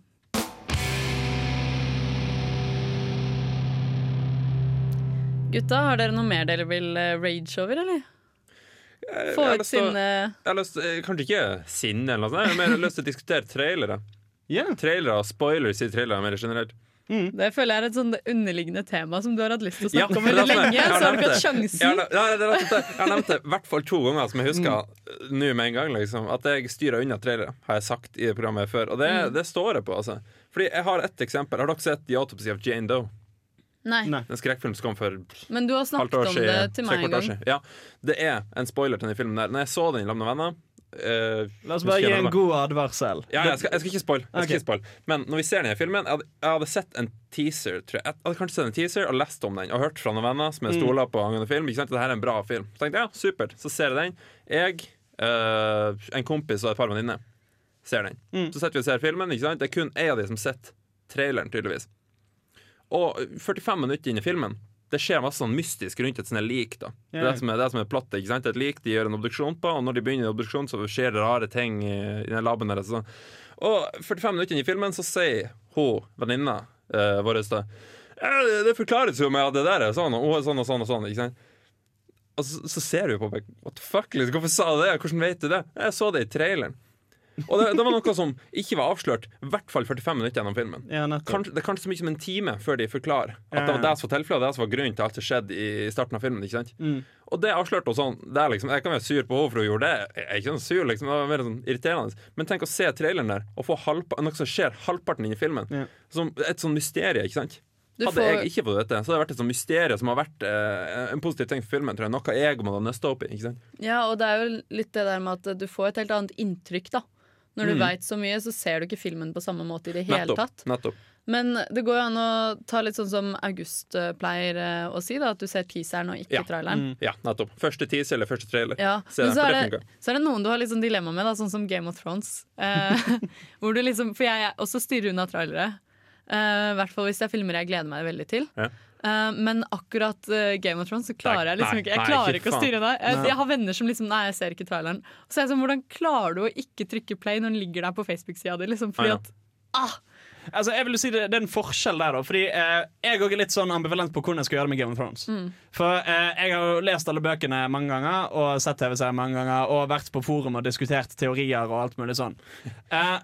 Speaker 2: Gutta, har dere noe mer dere vil eh, rage over, eller? Få
Speaker 3: jeg
Speaker 2: ut sinne
Speaker 3: jeg har lyst til- eh, Kanskje ikke sinne, eller noe sånt, men jeg har lyst til å diskutere trailere.
Speaker 1: Yeah.
Speaker 3: Trailere og spoilers i trailere mer generelt.
Speaker 2: Det føler jeg er et sånn underliggende tema som du har hatt lyst til å
Speaker 3: Ja,
Speaker 2: snakke om
Speaker 3: er
Speaker 2: veldig lenge. Så har du ikke
Speaker 3: hatt
Speaker 2: hatt
Speaker 3: Jeg har,
Speaker 2: sjansen.
Speaker 3: slett det. jeg har nevnt det i hvert fall to ganger som jeg husker mm. nå med en gang. Liksom, at jeg styrer unna trailere, har jeg sagt i programmet før. Og det, det står jeg på. Altså. Fordi jeg har et eksempel. Har dere sett The Autopsy of Jane Doe?
Speaker 2: Nei.
Speaker 1: Nei.
Speaker 3: En skrekkfilm som kom for
Speaker 2: Men du har snakket om
Speaker 3: siden.
Speaker 2: det til meg en gang.
Speaker 3: Ja, det er en spoiler til den filmen der. Når jeg så den sammen med venner Uh,
Speaker 1: La oss bare gi en god advarsel.
Speaker 3: Ja, jeg skal, jeg skal ikke spoil. Jeg skal ikke spoil. Men når vi ser denne filmen Jeg hadde, jeg hadde sett en teaser tror jeg. jeg hadde kanskje sett en teaser og lest om den og hørt fra noen venner som jeg stoler på angående film. Ikke sant? Dette er en bra film. Så tenkte jeg ja, supert. Så ser jeg den. Jeg, uh, en kompis og et par venninner ser den. Så sitter vi og ser filmen. Ikke sant? Det er kun én av de som sitter traileren, tydeligvis. Og 45 minutter inn i filmen det skjer masse sånn mystisk rundt et sånt lik. da Det er det som er, det som er platt, ikke sant? Et lik de gjør en obduksjon på, og når de begynner obduksjon, så skjer det rare ting i, i den laben der. og Sånn. Og 45 minutter inn i filmen så sier hun venninna eh, vår det, det forklares jo med at det der er sånn, og hun er sånn og sånn og sånn. ikke sant? Og så, så ser du på meg What the fuck, liksom, Hvorfor sa du det? Hvordan vet du det? Jeg så det i traileren. Og det, det var noe som ikke var avslørt, i hvert fall 45 minutter gjennom filmen.
Speaker 1: Ja.
Speaker 3: Kanskje, det er kanskje så mye som en time før de forklarer at det var det som var tilfellet, og det som var grunnen til alt som skjedde i, starten av filmen. ikke sant?
Speaker 1: Mm.
Speaker 3: Og det avslørte hun sånn det er liksom, Jeg kan være sur på henne for hun gjorde det. Jeg er ikke sånn sur, liksom, det var mer sånn irriterende. Men tenk å se traileren der og få halvpa, noe som skjer halvparten inn i filmen.
Speaker 1: Ja.
Speaker 3: Som et sånn mysterie, ikke sant?
Speaker 2: Du
Speaker 3: Hadde
Speaker 2: får-
Speaker 3: jeg ikke fått dette, så hadde det vært et sånt mysterium som har vært eh, en positiv ting for filmen. tror jeg Noe jeg må ha nøsta opp i. ikke sant?
Speaker 2: Ja, og det er jo litt det der med at du får et helt annet inntrykk, da. Når du
Speaker 3: Mm.
Speaker 2: veit så mye, så ser du ikke filmen på samme måte i det hele
Speaker 3: Nettopp.
Speaker 2: tatt.
Speaker 3: nettopp.
Speaker 2: Men det går jo an å ta litt sånn som August eh, pleier eh, å si, da, at du ser teaseren og ikke
Speaker 3: Ja.
Speaker 2: traileren.
Speaker 3: Ja, nettopp. Første teaser eller første trailer.
Speaker 2: Ja,
Speaker 3: Se
Speaker 2: men
Speaker 3: den,
Speaker 2: så er,
Speaker 3: det
Speaker 2: det, så er det noen du har litt sånn dilemma med, da, sånn som Game of Thrones. Eh, hvor du liksom, for jeg også styrer unna trailere. Eh, I hvert fall hvis det er filmer jeg gleder meg veldig til.
Speaker 3: Ja.
Speaker 2: Eh, men akkurat uh, Game of Thrones så klarer jeg liksom ikke Jeg klarer ikke å styre det. Jeg, jeg har venner som liksom Nei, jeg ser ikke traileren. Og så er jeg sånn, hvordan klarer du å ikke trykke play når den ligger der på Facebook-sida di? Liksom, fordi
Speaker 3: ja.
Speaker 2: at ah,
Speaker 1: Altså, jeg vil jo si det, det er en forskjell der, da. Fordi eh, jeg òg er litt sånn ambivalent på hvordan jeg skal gjøre det med Game of Thrones. For eh, jeg har jo lest alle bøkene mange ganger og sett TV-serier mange ganger og vært på forum og diskutert teorier og alt mulig sånn. Eh,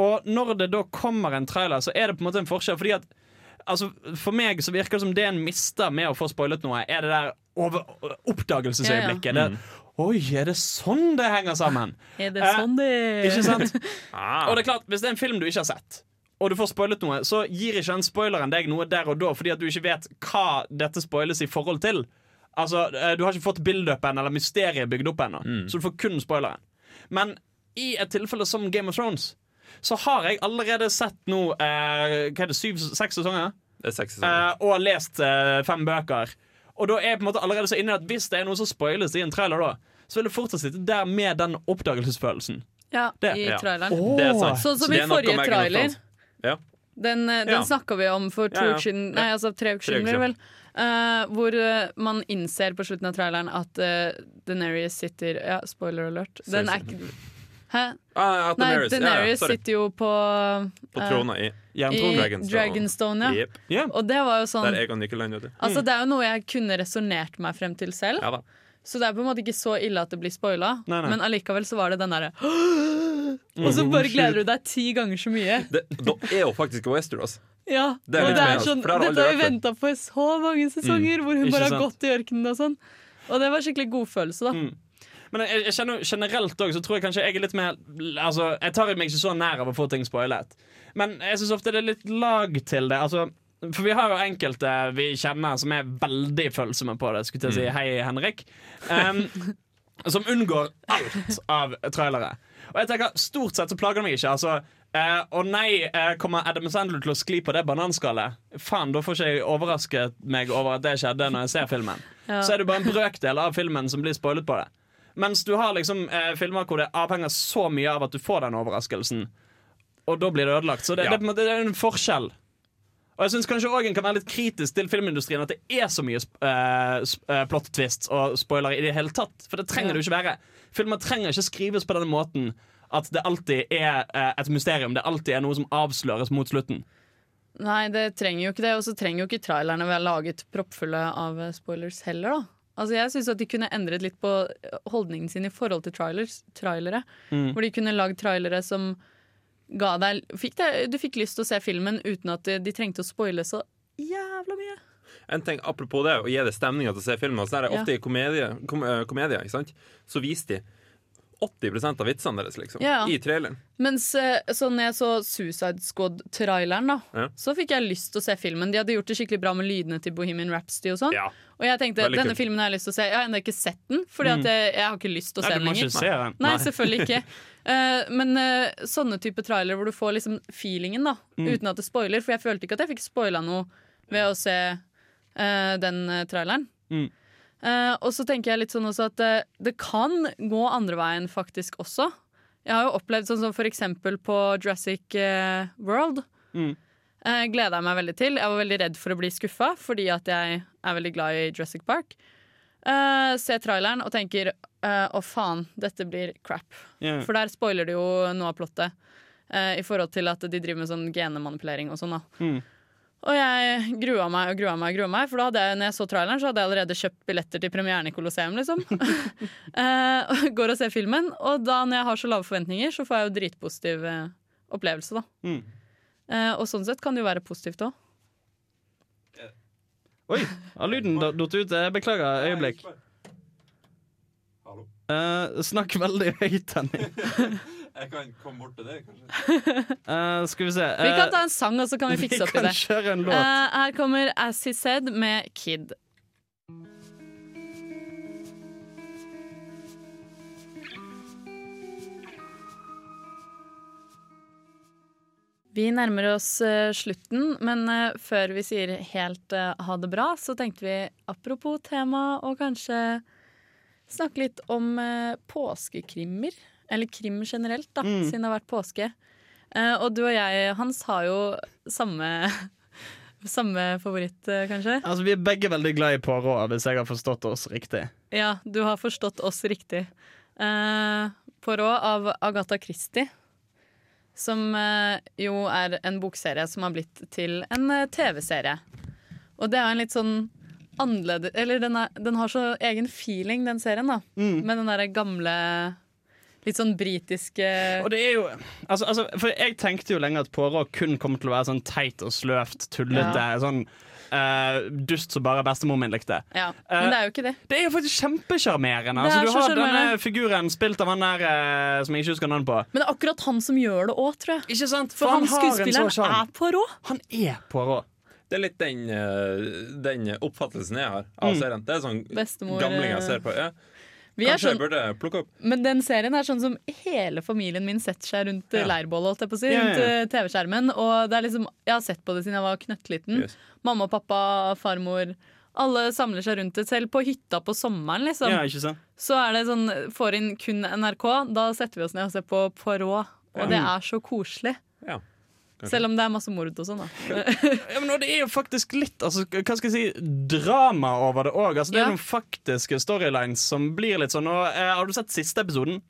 Speaker 1: og når det da kommer en trailer, så er det på en måte en forskjell. Fordi at Altså, For meg så virker det som det en mister med å få spoilet noe, er det der over, oppdagelsesøyeblikket. Det, Oi, er det sånn det henger sammen?
Speaker 2: er det
Speaker 1: Eh,
Speaker 2: sånn det
Speaker 1: Ikke sant?
Speaker 3: Ah.
Speaker 1: Og det er klart, Hvis det er en film du ikke har sett, og du får spoilet noe, så gir ikke den spoileren deg noe der og da, fordi at du ikke vet hva dette spoiles i forhold til. Altså, eh, Du har ikke fått build-upen eller mysteriet bygd opp ennå, så du får kun spoileren. Men i et tilfelle som Game of Thrones, så har jeg allerede sett nå eh, Hva er det, syv-seks sesonger?
Speaker 3: Det er seks sesonger.
Speaker 1: Eh, og lest eh, fem bøker. Og da er jeg på en måte allerede så inne at hvis det er noe som spoiles i en trailer, da, så vil det fortsatt sitte der med den oppdagelsesfølelsen.
Speaker 2: Ja,
Speaker 1: Det-
Speaker 2: i
Speaker 3: ja.
Speaker 2: traileren.
Speaker 3: Det er sant.
Speaker 2: Sånn som
Speaker 3: Så
Speaker 2: i forrige trailer.
Speaker 3: Ja.
Speaker 2: Den, eh, den
Speaker 3: Ja.
Speaker 2: snakka vi om for to
Speaker 3: Ja, ja.
Speaker 2: uker siden, nei, altså tre uker siden, vel. Uh, hvor uh, man innser på slutten av traileren at uh, Deneris sitter Ja, spoiler alert. Den er ikke Hæ?
Speaker 3: Ah,
Speaker 2: Nei,
Speaker 3: Daenerys, ja,
Speaker 2: sitter jo på,
Speaker 3: På
Speaker 2: eh,
Speaker 3: trona i
Speaker 2: i
Speaker 1: Jerntronen.
Speaker 3: Dragonstone.
Speaker 2: Dragonstone. ja.
Speaker 3: Yep.
Speaker 1: Yeah.
Speaker 2: Og det var jo sånn
Speaker 3: Der jeg og Nykeland, vet du.
Speaker 2: Altså Det er jo noe jeg kunne resonnert meg frem til selv.
Speaker 3: Ja.
Speaker 2: Så det er på en måte ikke så ille at det blir spoila, men allikevel så var det den derre Og så bare gleder du deg ti ganger så mye.
Speaker 3: Det, da er jo faktisk Westeros.
Speaker 2: Ja,
Speaker 3: Det
Speaker 2: og det er sånn,
Speaker 3: det
Speaker 2: Dette har vi venta på i så mange sesonger, hvor hun
Speaker 1: Ikke
Speaker 2: bare har
Speaker 1: sant?
Speaker 2: gått i ørkenen og sånn. Og det var skikkelig god følelse, da.
Speaker 1: Men jeg, jeg kjenner generelt òg, så tror jeg kanskje jeg er litt mer Altså, Jeg tar meg ikke så nær av å få ting spoilet. Men jeg syns ofte det er litt lag til det. Altså, for vi har jo enkelte vi kjenner som er veldig følsomme på det. Skulle til å si hei, Henrik. Um, som unngår alt av trailere. Og jeg tenker, Stort sett så plager det meg ikke. Altså, Uh, Å nei, uh, kommer Adam Sandler til å skli på det bananskallet? Faen, da får ikke jeg overrasket meg over at det skjedde når jeg ser filmen.
Speaker 2: Ja.
Speaker 1: Så er det bare en brøkdel av filmen som blir spoilet på det. Mens du har liksom eh, filmer hvor det avhenger så mye av at du får den overraskelsen, og da blir det ødelagt. Så det,
Speaker 3: Ja.
Speaker 1: det, det er en forskjell. Og jeg syns kanskje òg en kan være litt kritisk til filmindustrien at det er så mye uh, uh, plot twist og spoilere i det hele tatt. For det trenger det jo ikke være. Filmer trenger ikke skrives på denne måten at det alltid er eh, et mysterium. Det alltid er noe som avsløres mot slutten.
Speaker 2: Nei, det trenger jo ikke det. Og så trenger jo ikke trailerne være laget proppfulle av spoilers heller, da. Altså Jeg syns at de kunne endret litt på eh, holdningen sin i forhold til trailers, trailere.
Speaker 1: Mm.
Speaker 2: Hvor de kunne lagd trailere som ga deg fikk det, Du fikk lyst til å se filmen uten at de, trengte å spoile så jævla mye.
Speaker 3: En ting Apropos det, å gi det stemninga til å se filmen. Så er det
Speaker 2: Ja.
Speaker 3: ofte i komedier, kom, eh, komedier så viser de 80% av vitsene deres liksom,
Speaker 2: Ja,
Speaker 3: i traileren.
Speaker 2: Mens eh, så når jeg så Suicide Squad-traileren, da
Speaker 3: Ja.
Speaker 2: så fikk jeg lyst til å se filmen. De hadde gjort det skikkelig bra med lydene til Bohemian Rhapsody og sånn.
Speaker 3: Ja.
Speaker 2: Og jeg tenkte
Speaker 3: Veldig
Speaker 2: denne
Speaker 3: kult.
Speaker 2: filmen har jeg lyst til å se. Jeg har ennå ikke sett den, Fordi mm. jeg, jeg har ikke lyst til å
Speaker 1: Nei,
Speaker 2: se den lenger.
Speaker 1: se den.
Speaker 2: Nei, selvfølgelig ikke. Uh, men uh, sånne type trailer hvor du får liksom feelingen, da, uten at det spoiler. For jeg følte ikke at jeg fikk spoila noe ved å se uh, den traileren.
Speaker 1: Mm.
Speaker 2: Eh, og så tenker jeg litt sånn også at uh, det kan gå andre veien faktisk også. Jeg har jo opplevd sånn som for eksempel på Jurassic uh, World.
Speaker 1: Mm.
Speaker 2: Uh, gleda jeg meg veldig til. Jeg var veldig redd for å bli skuffa, fordi at jeg er veldig glad i Jurassic Park. Ser traileren og tenker å faen, dette blir crap.
Speaker 1: Yeah.
Speaker 2: For der spoiler de jo noe av plottet. I forhold til at de driver med sånn genemanipulering og sånn. da
Speaker 1: Mm.
Speaker 2: Og jeg grua meg og grua meg, og grua meg for da hadde jeg, når jeg så traileren, så hadde jeg allerede kjøpt billetter til premieren i Colosseum. Liksom. uh, går og ser filmen, og da når jeg har så lave forventninger, så får jeg jo dritpositiv uh, opplevelse. da
Speaker 1: Mm.
Speaker 2: Uh, Og sånn sett kan det jo være positivt òg.
Speaker 1: Oi, har lyden da- datt ut? Jeg beklager. Øyeblikk.
Speaker 3: Hallo.
Speaker 1: Eh, snakk veldig høyt, Henning.
Speaker 3: Jeg kan komme bort til det, kanskje.
Speaker 1: Uh, skal vi se.
Speaker 2: Vi kan ta en sang, og så kan vi fikse opp i det.
Speaker 1: kjøre en låt.
Speaker 2: Uh, her kommer As He Said med Kid. Vi nærmer oss eh, slutten, men eh, før vi sier helt eh, ha det bra, så tenkte vi apropos tema og kanskje snakke litt om eh, påskekrimmer. Eller krim generelt, da,
Speaker 1: Mm.
Speaker 2: siden det har vært påske. Uh, og du og jeg, Hans, har jo samme, samme favoritt, eh, kanskje.
Speaker 1: Altså, vi er begge veldig glad i Poirot, hvis jeg har forstått oss riktig.
Speaker 2: Ja, du har forstått oss riktig. Uh, Poirot av Agatha Christie. Som uh, jo er en bokserie som har blitt til en uh, TV-serie. Og det er en litt sånn annerledes Eller den, er, den har så egen feeling, den serien, da.
Speaker 1: Mm.
Speaker 2: Med den derre gamle Litt sånn britiske
Speaker 1: Og det er jo altså, altså, For jeg tenkte jo lenge at Poirot kun kom til å være sånn teit og sløvt, tullete. Sånn uh, dust som bare bestemor min likte.
Speaker 2: Ja, Men det er jo ikke det.
Speaker 1: Det er jo faktisk kjempesjarmerende.
Speaker 2: Er
Speaker 1: Altså, du har denne figuren spilt av han der uh, som jeg ikke husker navnet på.
Speaker 2: Men det er akkurat han som gjør det òg, tror jeg.
Speaker 1: Ikke sant?
Speaker 2: For han
Speaker 1: han
Speaker 2: skuespilleren er Poirot.
Speaker 1: Han er Poirot.
Speaker 3: Det er litt den, eh, den oppfattelsen jeg har av
Speaker 1: Mm.
Speaker 3: serien. Det er sånn
Speaker 2: Bestemor,
Speaker 3: gamlinger
Speaker 2: jeg
Speaker 3: ser på. Ja.
Speaker 2: Vi
Speaker 3: Kanskje
Speaker 2: sånn,
Speaker 3: jeg burde plukke opp
Speaker 2: Men den serien er sånn som hele familien min setter seg rundt ja. Leirbålet, si,
Speaker 1: Ja, ja,
Speaker 2: rundt eh, TV-skjermen. Og det liksom, jeg har sett på det siden jeg var knøttliten.
Speaker 3: Yes.
Speaker 2: Mamma og pappa, farmor. Alle samler seg rundt det. Selv på hytta på sommeren, liksom.
Speaker 1: Ja, ikke sant?
Speaker 2: Så er det sånn, får inn kun NRK. Da setter vi oss ned og ser på Poirot. Og det er så koselig.
Speaker 3: Ja. Kanskje.
Speaker 2: Selv om det er masse mord og sånn, da.
Speaker 1: Ja, men det er jo faktisk litt altså, Hva skal jeg si drama over det òg. Altså, det er
Speaker 2: Ja.
Speaker 1: noen faktiske storylines som blir litt sånn. Og, eh, har du sett siste episoden?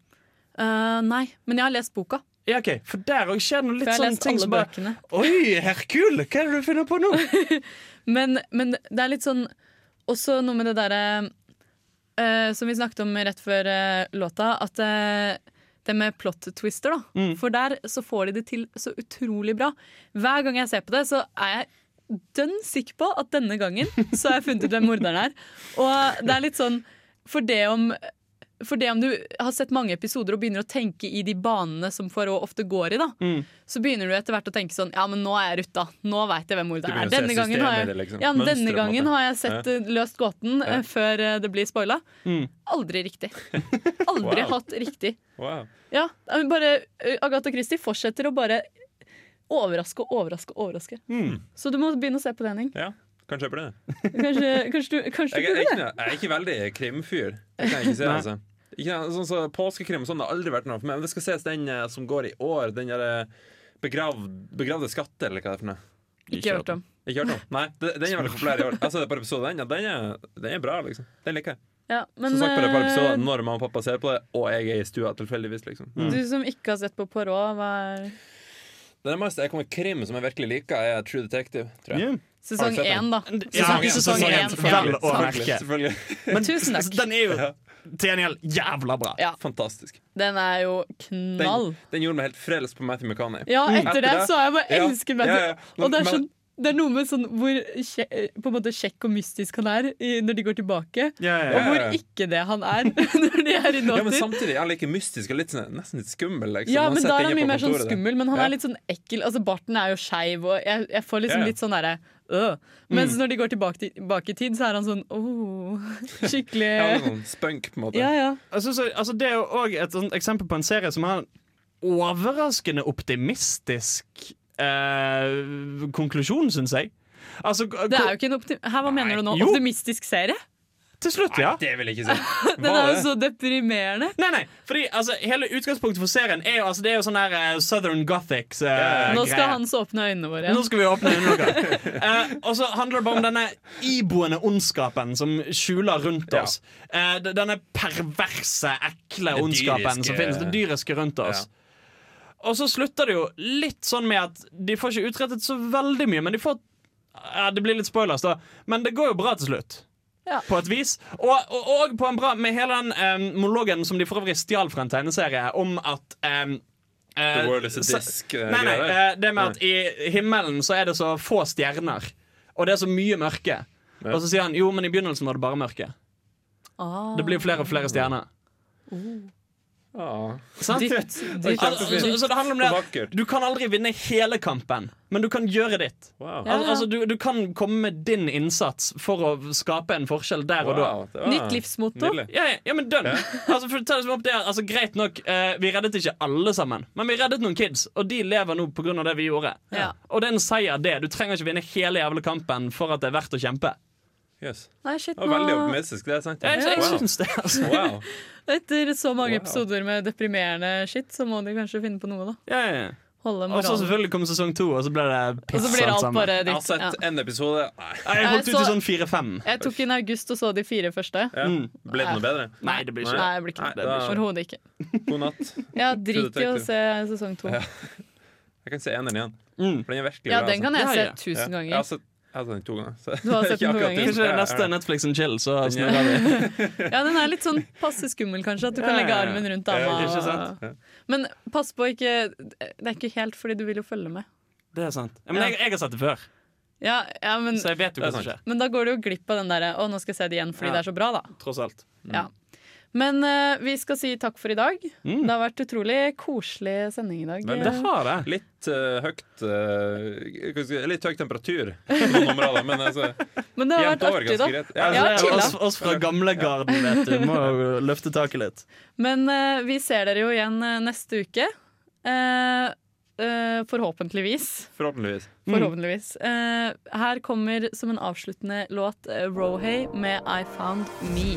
Speaker 2: Uh, nei, men jeg har lest boka.
Speaker 1: Ja, ok, For der òg skjer det noe litt sånn
Speaker 2: lest
Speaker 1: ting som bare
Speaker 2: bøkene.
Speaker 1: Oi, Herkul! Hva er det du finner på nå?
Speaker 2: Men, men det er litt sånn Også noe med det derre uh, Som vi snakket om rett før uh, låta, at det med plot twister, da.
Speaker 1: Mm.
Speaker 2: For der så får de det til så utrolig bra. Hver gang jeg ser på det, så er jeg dønn sikker på at denne gangen så har jeg funnet ut hvem morderen er. Og det er litt sånn For det om for det om du har sett mange episoder og begynner å tenke i de banene som Poirot ofte går i, da,
Speaker 1: Mm.
Speaker 2: så begynner du etter hvert å tenke sånn Ja, men nå er jeg rutta. Nå veit jeg hvem morderen er. Denne gangen har jeg
Speaker 3: liksom.
Speaker 2: ja, men denne gangen har jeg sett ja. løst gåten eh,
Speaker 3: Ja.
Speaker 2: før eh, det blir spoila.
Speaker 1: Mm.
Speaker 2: Aldri riktig. Aldri
Speaker 3: Wow.
Speaker 2: hatt riktig.
Speaker 3: Wow.
Speaker 2: Ja, eh, bare eh, Agatha Christie fortsetter å bare overraske og overraske og overraske.
Speaker 1: Mm.
Speaker 2: Så du må begynne å se på det, Henning.
Speaker 3: Ja, kanskje jeg burde det.
Speaker 2: Kanskje, kanskje du, kanskje
Speaker 3: Jeg,
Speaker 2: du burde
Speaker 3: ikke,
Speaker 2: det?
Speaker 3: noe- jeg er ikke veldig krimfyr. Det kan jeg ikke si. Altså. Ikke, sånn så Påskekrim og sånn det har aldri vært noe for meg. Men det skal ses den eh, som går i år. Den der eh, begravd, begravde skatter, eller hva det er for noe.
Speaker 2: Ikke hørt om.
Speaker 3: Ikke hørt om? Nei, det- den er veldig populær i år. Jeg så det på episode den, ja, den, er, den er bra, liksom. Den liker jeg.
Speaker 2: Ja, men
Speaker 3: Som sagt på det på episode,
Speaker 2: eh,
Speaker 3: når mamma og pappa ser på det, og jeg er i stua tilfeldigvis, liksom.
Speaker 2: du som ikke har sett på Poirot, hva er
Speaker 3: Det nærmeste jeg kommer krim som jeg virkelig liker, er True Detective, tror jeg.
Speaker 1: Ja.
Speaker 2: sesong
Speaker 3: du sett den?
Speaker 2: én, da?
Speaker 1: Ja,
Speaker 2: sesong
Speaker 1: sesong
Speaker 2: én.
Speaker 1: én,
Speaker 2: Ja.
Speaker 1: vel å
Speaker 3: Selvfølgelig,
Speaker 1: merke.
Speaker 3: selvfølgelig.
Speaker 1: Men
Speaker 2: Tusen takk.
Speaker 1: Den er jo. Til gjengjeld jævla bra.
Speaker 2: Ja.
Speaker 3: Fantastisk.
Speaker 2: Den er jo knall.
Speaker 3: Den, den gjorde meg helt frelst på Matthew McConney.
Speaker 2: Ja, etter
Speaker 3: Etter
Speaker 2: det
Speaker 3: det-
Speaker 2: så har jeg bare
Speaker 3: Ja,
Speaker 2: elsket Matthew.
Speaker 3: ja, ja.
Speaker 2: Og det er,
Speaker 3: Men-
Speaker 2: sånn, det er noe med sånn hvor kje, på en måte kjekk og mystisk han er i, når de går tilbake,
Speaker 1: Ja, ja,
Speaker 2: og
Speaker 1: ja.
Speaker 2: hvor ikke det han er når de er i
Speaker 3: Ja, men samtidig er han like mystisk og litt, sånn- nesten litt skummel. Liksom.
Speaker 2: Ja, men da er han mye mer sånn skummel, men han
Speaker 3: Ja.
Speaker 2: er litt sånn ekkel. Altså Barten er jo skeiv, og jeg, jeg får liksom
Speaker 3: Ja, ja.
Speaker 2: litt sånn derre øh. Mens
Speaker 3: Mm.
Speaker 2: når de går tilbake, tilbake i tid, så er han sånn åh, skikkelig
Speaker 3: Ja, sånn spunk, på en måte.
Speaker 2: Ja, ja.
Speaker 1: Jeg synes, altså, det er òg et sånt eksempel på en serie som har en overraskende optimistisk eh, konklusjon, syns jeg. Altså,
Speaker 2: Det er jo ikke en optim hva mener du nå?
Speaker 1: jo.
Speaker 2: Optimistisk serie?
Speaker 1: Til slutt, ja.
Speaker 3: Det vil jeg ikke si.
Speaker 2: Den er jo så deprimerende.
Speaker 1: Nei, nei, fordi altså, Hele utgangspunktet for serien er jo, altså, det er jo sånn der uh, Southern Gothics eh,
Speaker 2: Nå skal
Speaker 1: greie.
Speaker 2: Hans åpne øynene våre.
Speaker 1: Nå skal vi åpne øynene. Eh, og så handler det bare om denne iboende ondskapen som skjuler rundt oss. Ja. Uh, denne perverse, ekle
Speaker 3: Det
Speaker 1: ondskapen som finnes. Det dyriske rundt oss. Og så slutter det jo litt sånn med at de får ikke utrettet så veldig mye, men de får ja, Det blir litt spoilers, da, men det går jo bra til slutt.
Speaker 2: Ja.
Speaker 1: På et vis. Og, og, og på en bra med hele den em, monologen som de for øvrig stjal fra en tegneserie, om at eh,
Speaker 3: The world is a disk. eh,
Speaker 1: Nei, nei, eh, det med at i himmelen så er det så få stjerner, og det er så mye mørke.
Speaker 3: Ja.
Speaker 1: Og så sier han jo, men i begynnelsen var det bare mørke.
Speaker 2: Ah.
Speaker 1: Det blir flere og flere stjerner.
Speaker 3: Ja.
Speaker 1: Sant?
Speaker 2: Ditt, dypt.
Speaker 1: Altså, så, så det handler om det at du kan aldri vinne hele kampen, men du kan gjøre ditt.
Speaker 3: Wow.
Speaker 1: Al altså, du, du kan komme med din innsats for å skape en forskjell der og da.
Speaker 3: Wow,
Speaker 2: Nytt livsmotto.
Speaker 1: Ja, ja, ja, men dønn. Altså, for ta det som opp det, altså, greit nok, eh, Vi reddet ikke alle sammen, men vi reddet noen kids, og de lever nå pga. det vi gjorde.
Speaker 2: Ja.
Speaker 1: Og det er en seier, det. Du trenger ikke vinne hele jævla kampen for at det er verdt å kjempe.
Speaker 3: Yes.
Speaker 2: Nei, shit,
Speaker 3: var veldig optimistisk, det er sant.
Speaker 1: Jeg, jeg
Speaker 3: Wow.
Speaker 1: syns det, altså.
Speaker 3: wow.
Speaker 2: Etter så mange
Speaker 3: Wow.
Speaker 2: episoder med deprimerende shit, så må de kanskje finne på noe, da.
Speaker 1: Ja, ja, ja. Og så selvfølgelig kom sesong to, og så ble det piss alt
Speaker 2: alt
Speaker 1: sammen.
Speaker 2: bare
Speaker 3: Jeg har sett en episode. Nei.
Speaker 1: Jeg holdt ut i sånn fire-fem.
Speaker 2: Jeg tok inn august og så de fire første.
Speaker 3: Ja.
Speaker 1: Mm.
Speaker 3: Ble det noe bedre?
Speaker 1: Nei, det blir ikke
Speaker 2: Nei,
Speaker 1: det.
Speaker 2: det blir ikke
Speaker 3: Nei,
Speaker 2: det.
Speaker 3: da-
Speaker 2: Overhodet ikke.
Speaker 3: God natt.
Speaker 2: Ja, drit i å se sesong to.
Speaker 3: Ja. Jeg kan se eneren igjen.
Speaker 1: Mm.
Speaker 3: For den er virkelig
Speaker 2: Ja,
Speaker 3: bra.
Speaker 2: den kan jeg se tusen
Speaker 3: ganger. Jeg har sett, jeg har sett den to ganger. så-
Speaker 2: Du har sett den to ganger?
Speaker 1: Kanskje neste. Netflix and chill, så snurrer vi.
Speaker 2: Ja, den er litt sånn passe skummel, kanskje. At du kan legge armen rundt dama. Men pass på ikke Det er ikke helt fordi du vil jo følge med.
Speaker 1: Det er sant. Ja, men jeg, jeg har sett det før,
Speaker 2: Ja, ja men,
Speaker 1: så jeg vet jo hva som skjer.
Speaker 2: men da går du jo glipp av den derre 'Å, nå skal jeg se det igjen fordi
Speaker 1: Ja.
Speaker 2: det er så bra', da.
Speaker 1: Tross alt.
Speaker 2: Ja. Men uh, vi skal si takk for i dag.
Speaker 1: Mm.
Speaker 2: Det har vært utrolig koselig sending i dag.
Speaker 3: Men
Speaker 1: Det har det.
Speaker 3: Litt uh, høyt si, Litt høy temperatur på noen områder, men altså,
Speaker 2: Men det har vært artig, da.
Speaker 3: greit.
Speaker 2: Ja,
Speaker 1: Altså,
Speaker 2: chilla.
Speaker 1: oss, oss fra gamlegarden, vet du. Må løfte taket litt.
Speaker 2: Men vi ser dere jo igjen neste uke. Forhåpentligvis.
Speaker 3: Forhåpentligvis.
Speaker 2: Forhåpentligvis. Eh, her kommer som en avsluttende låt Rohay med I Found Me.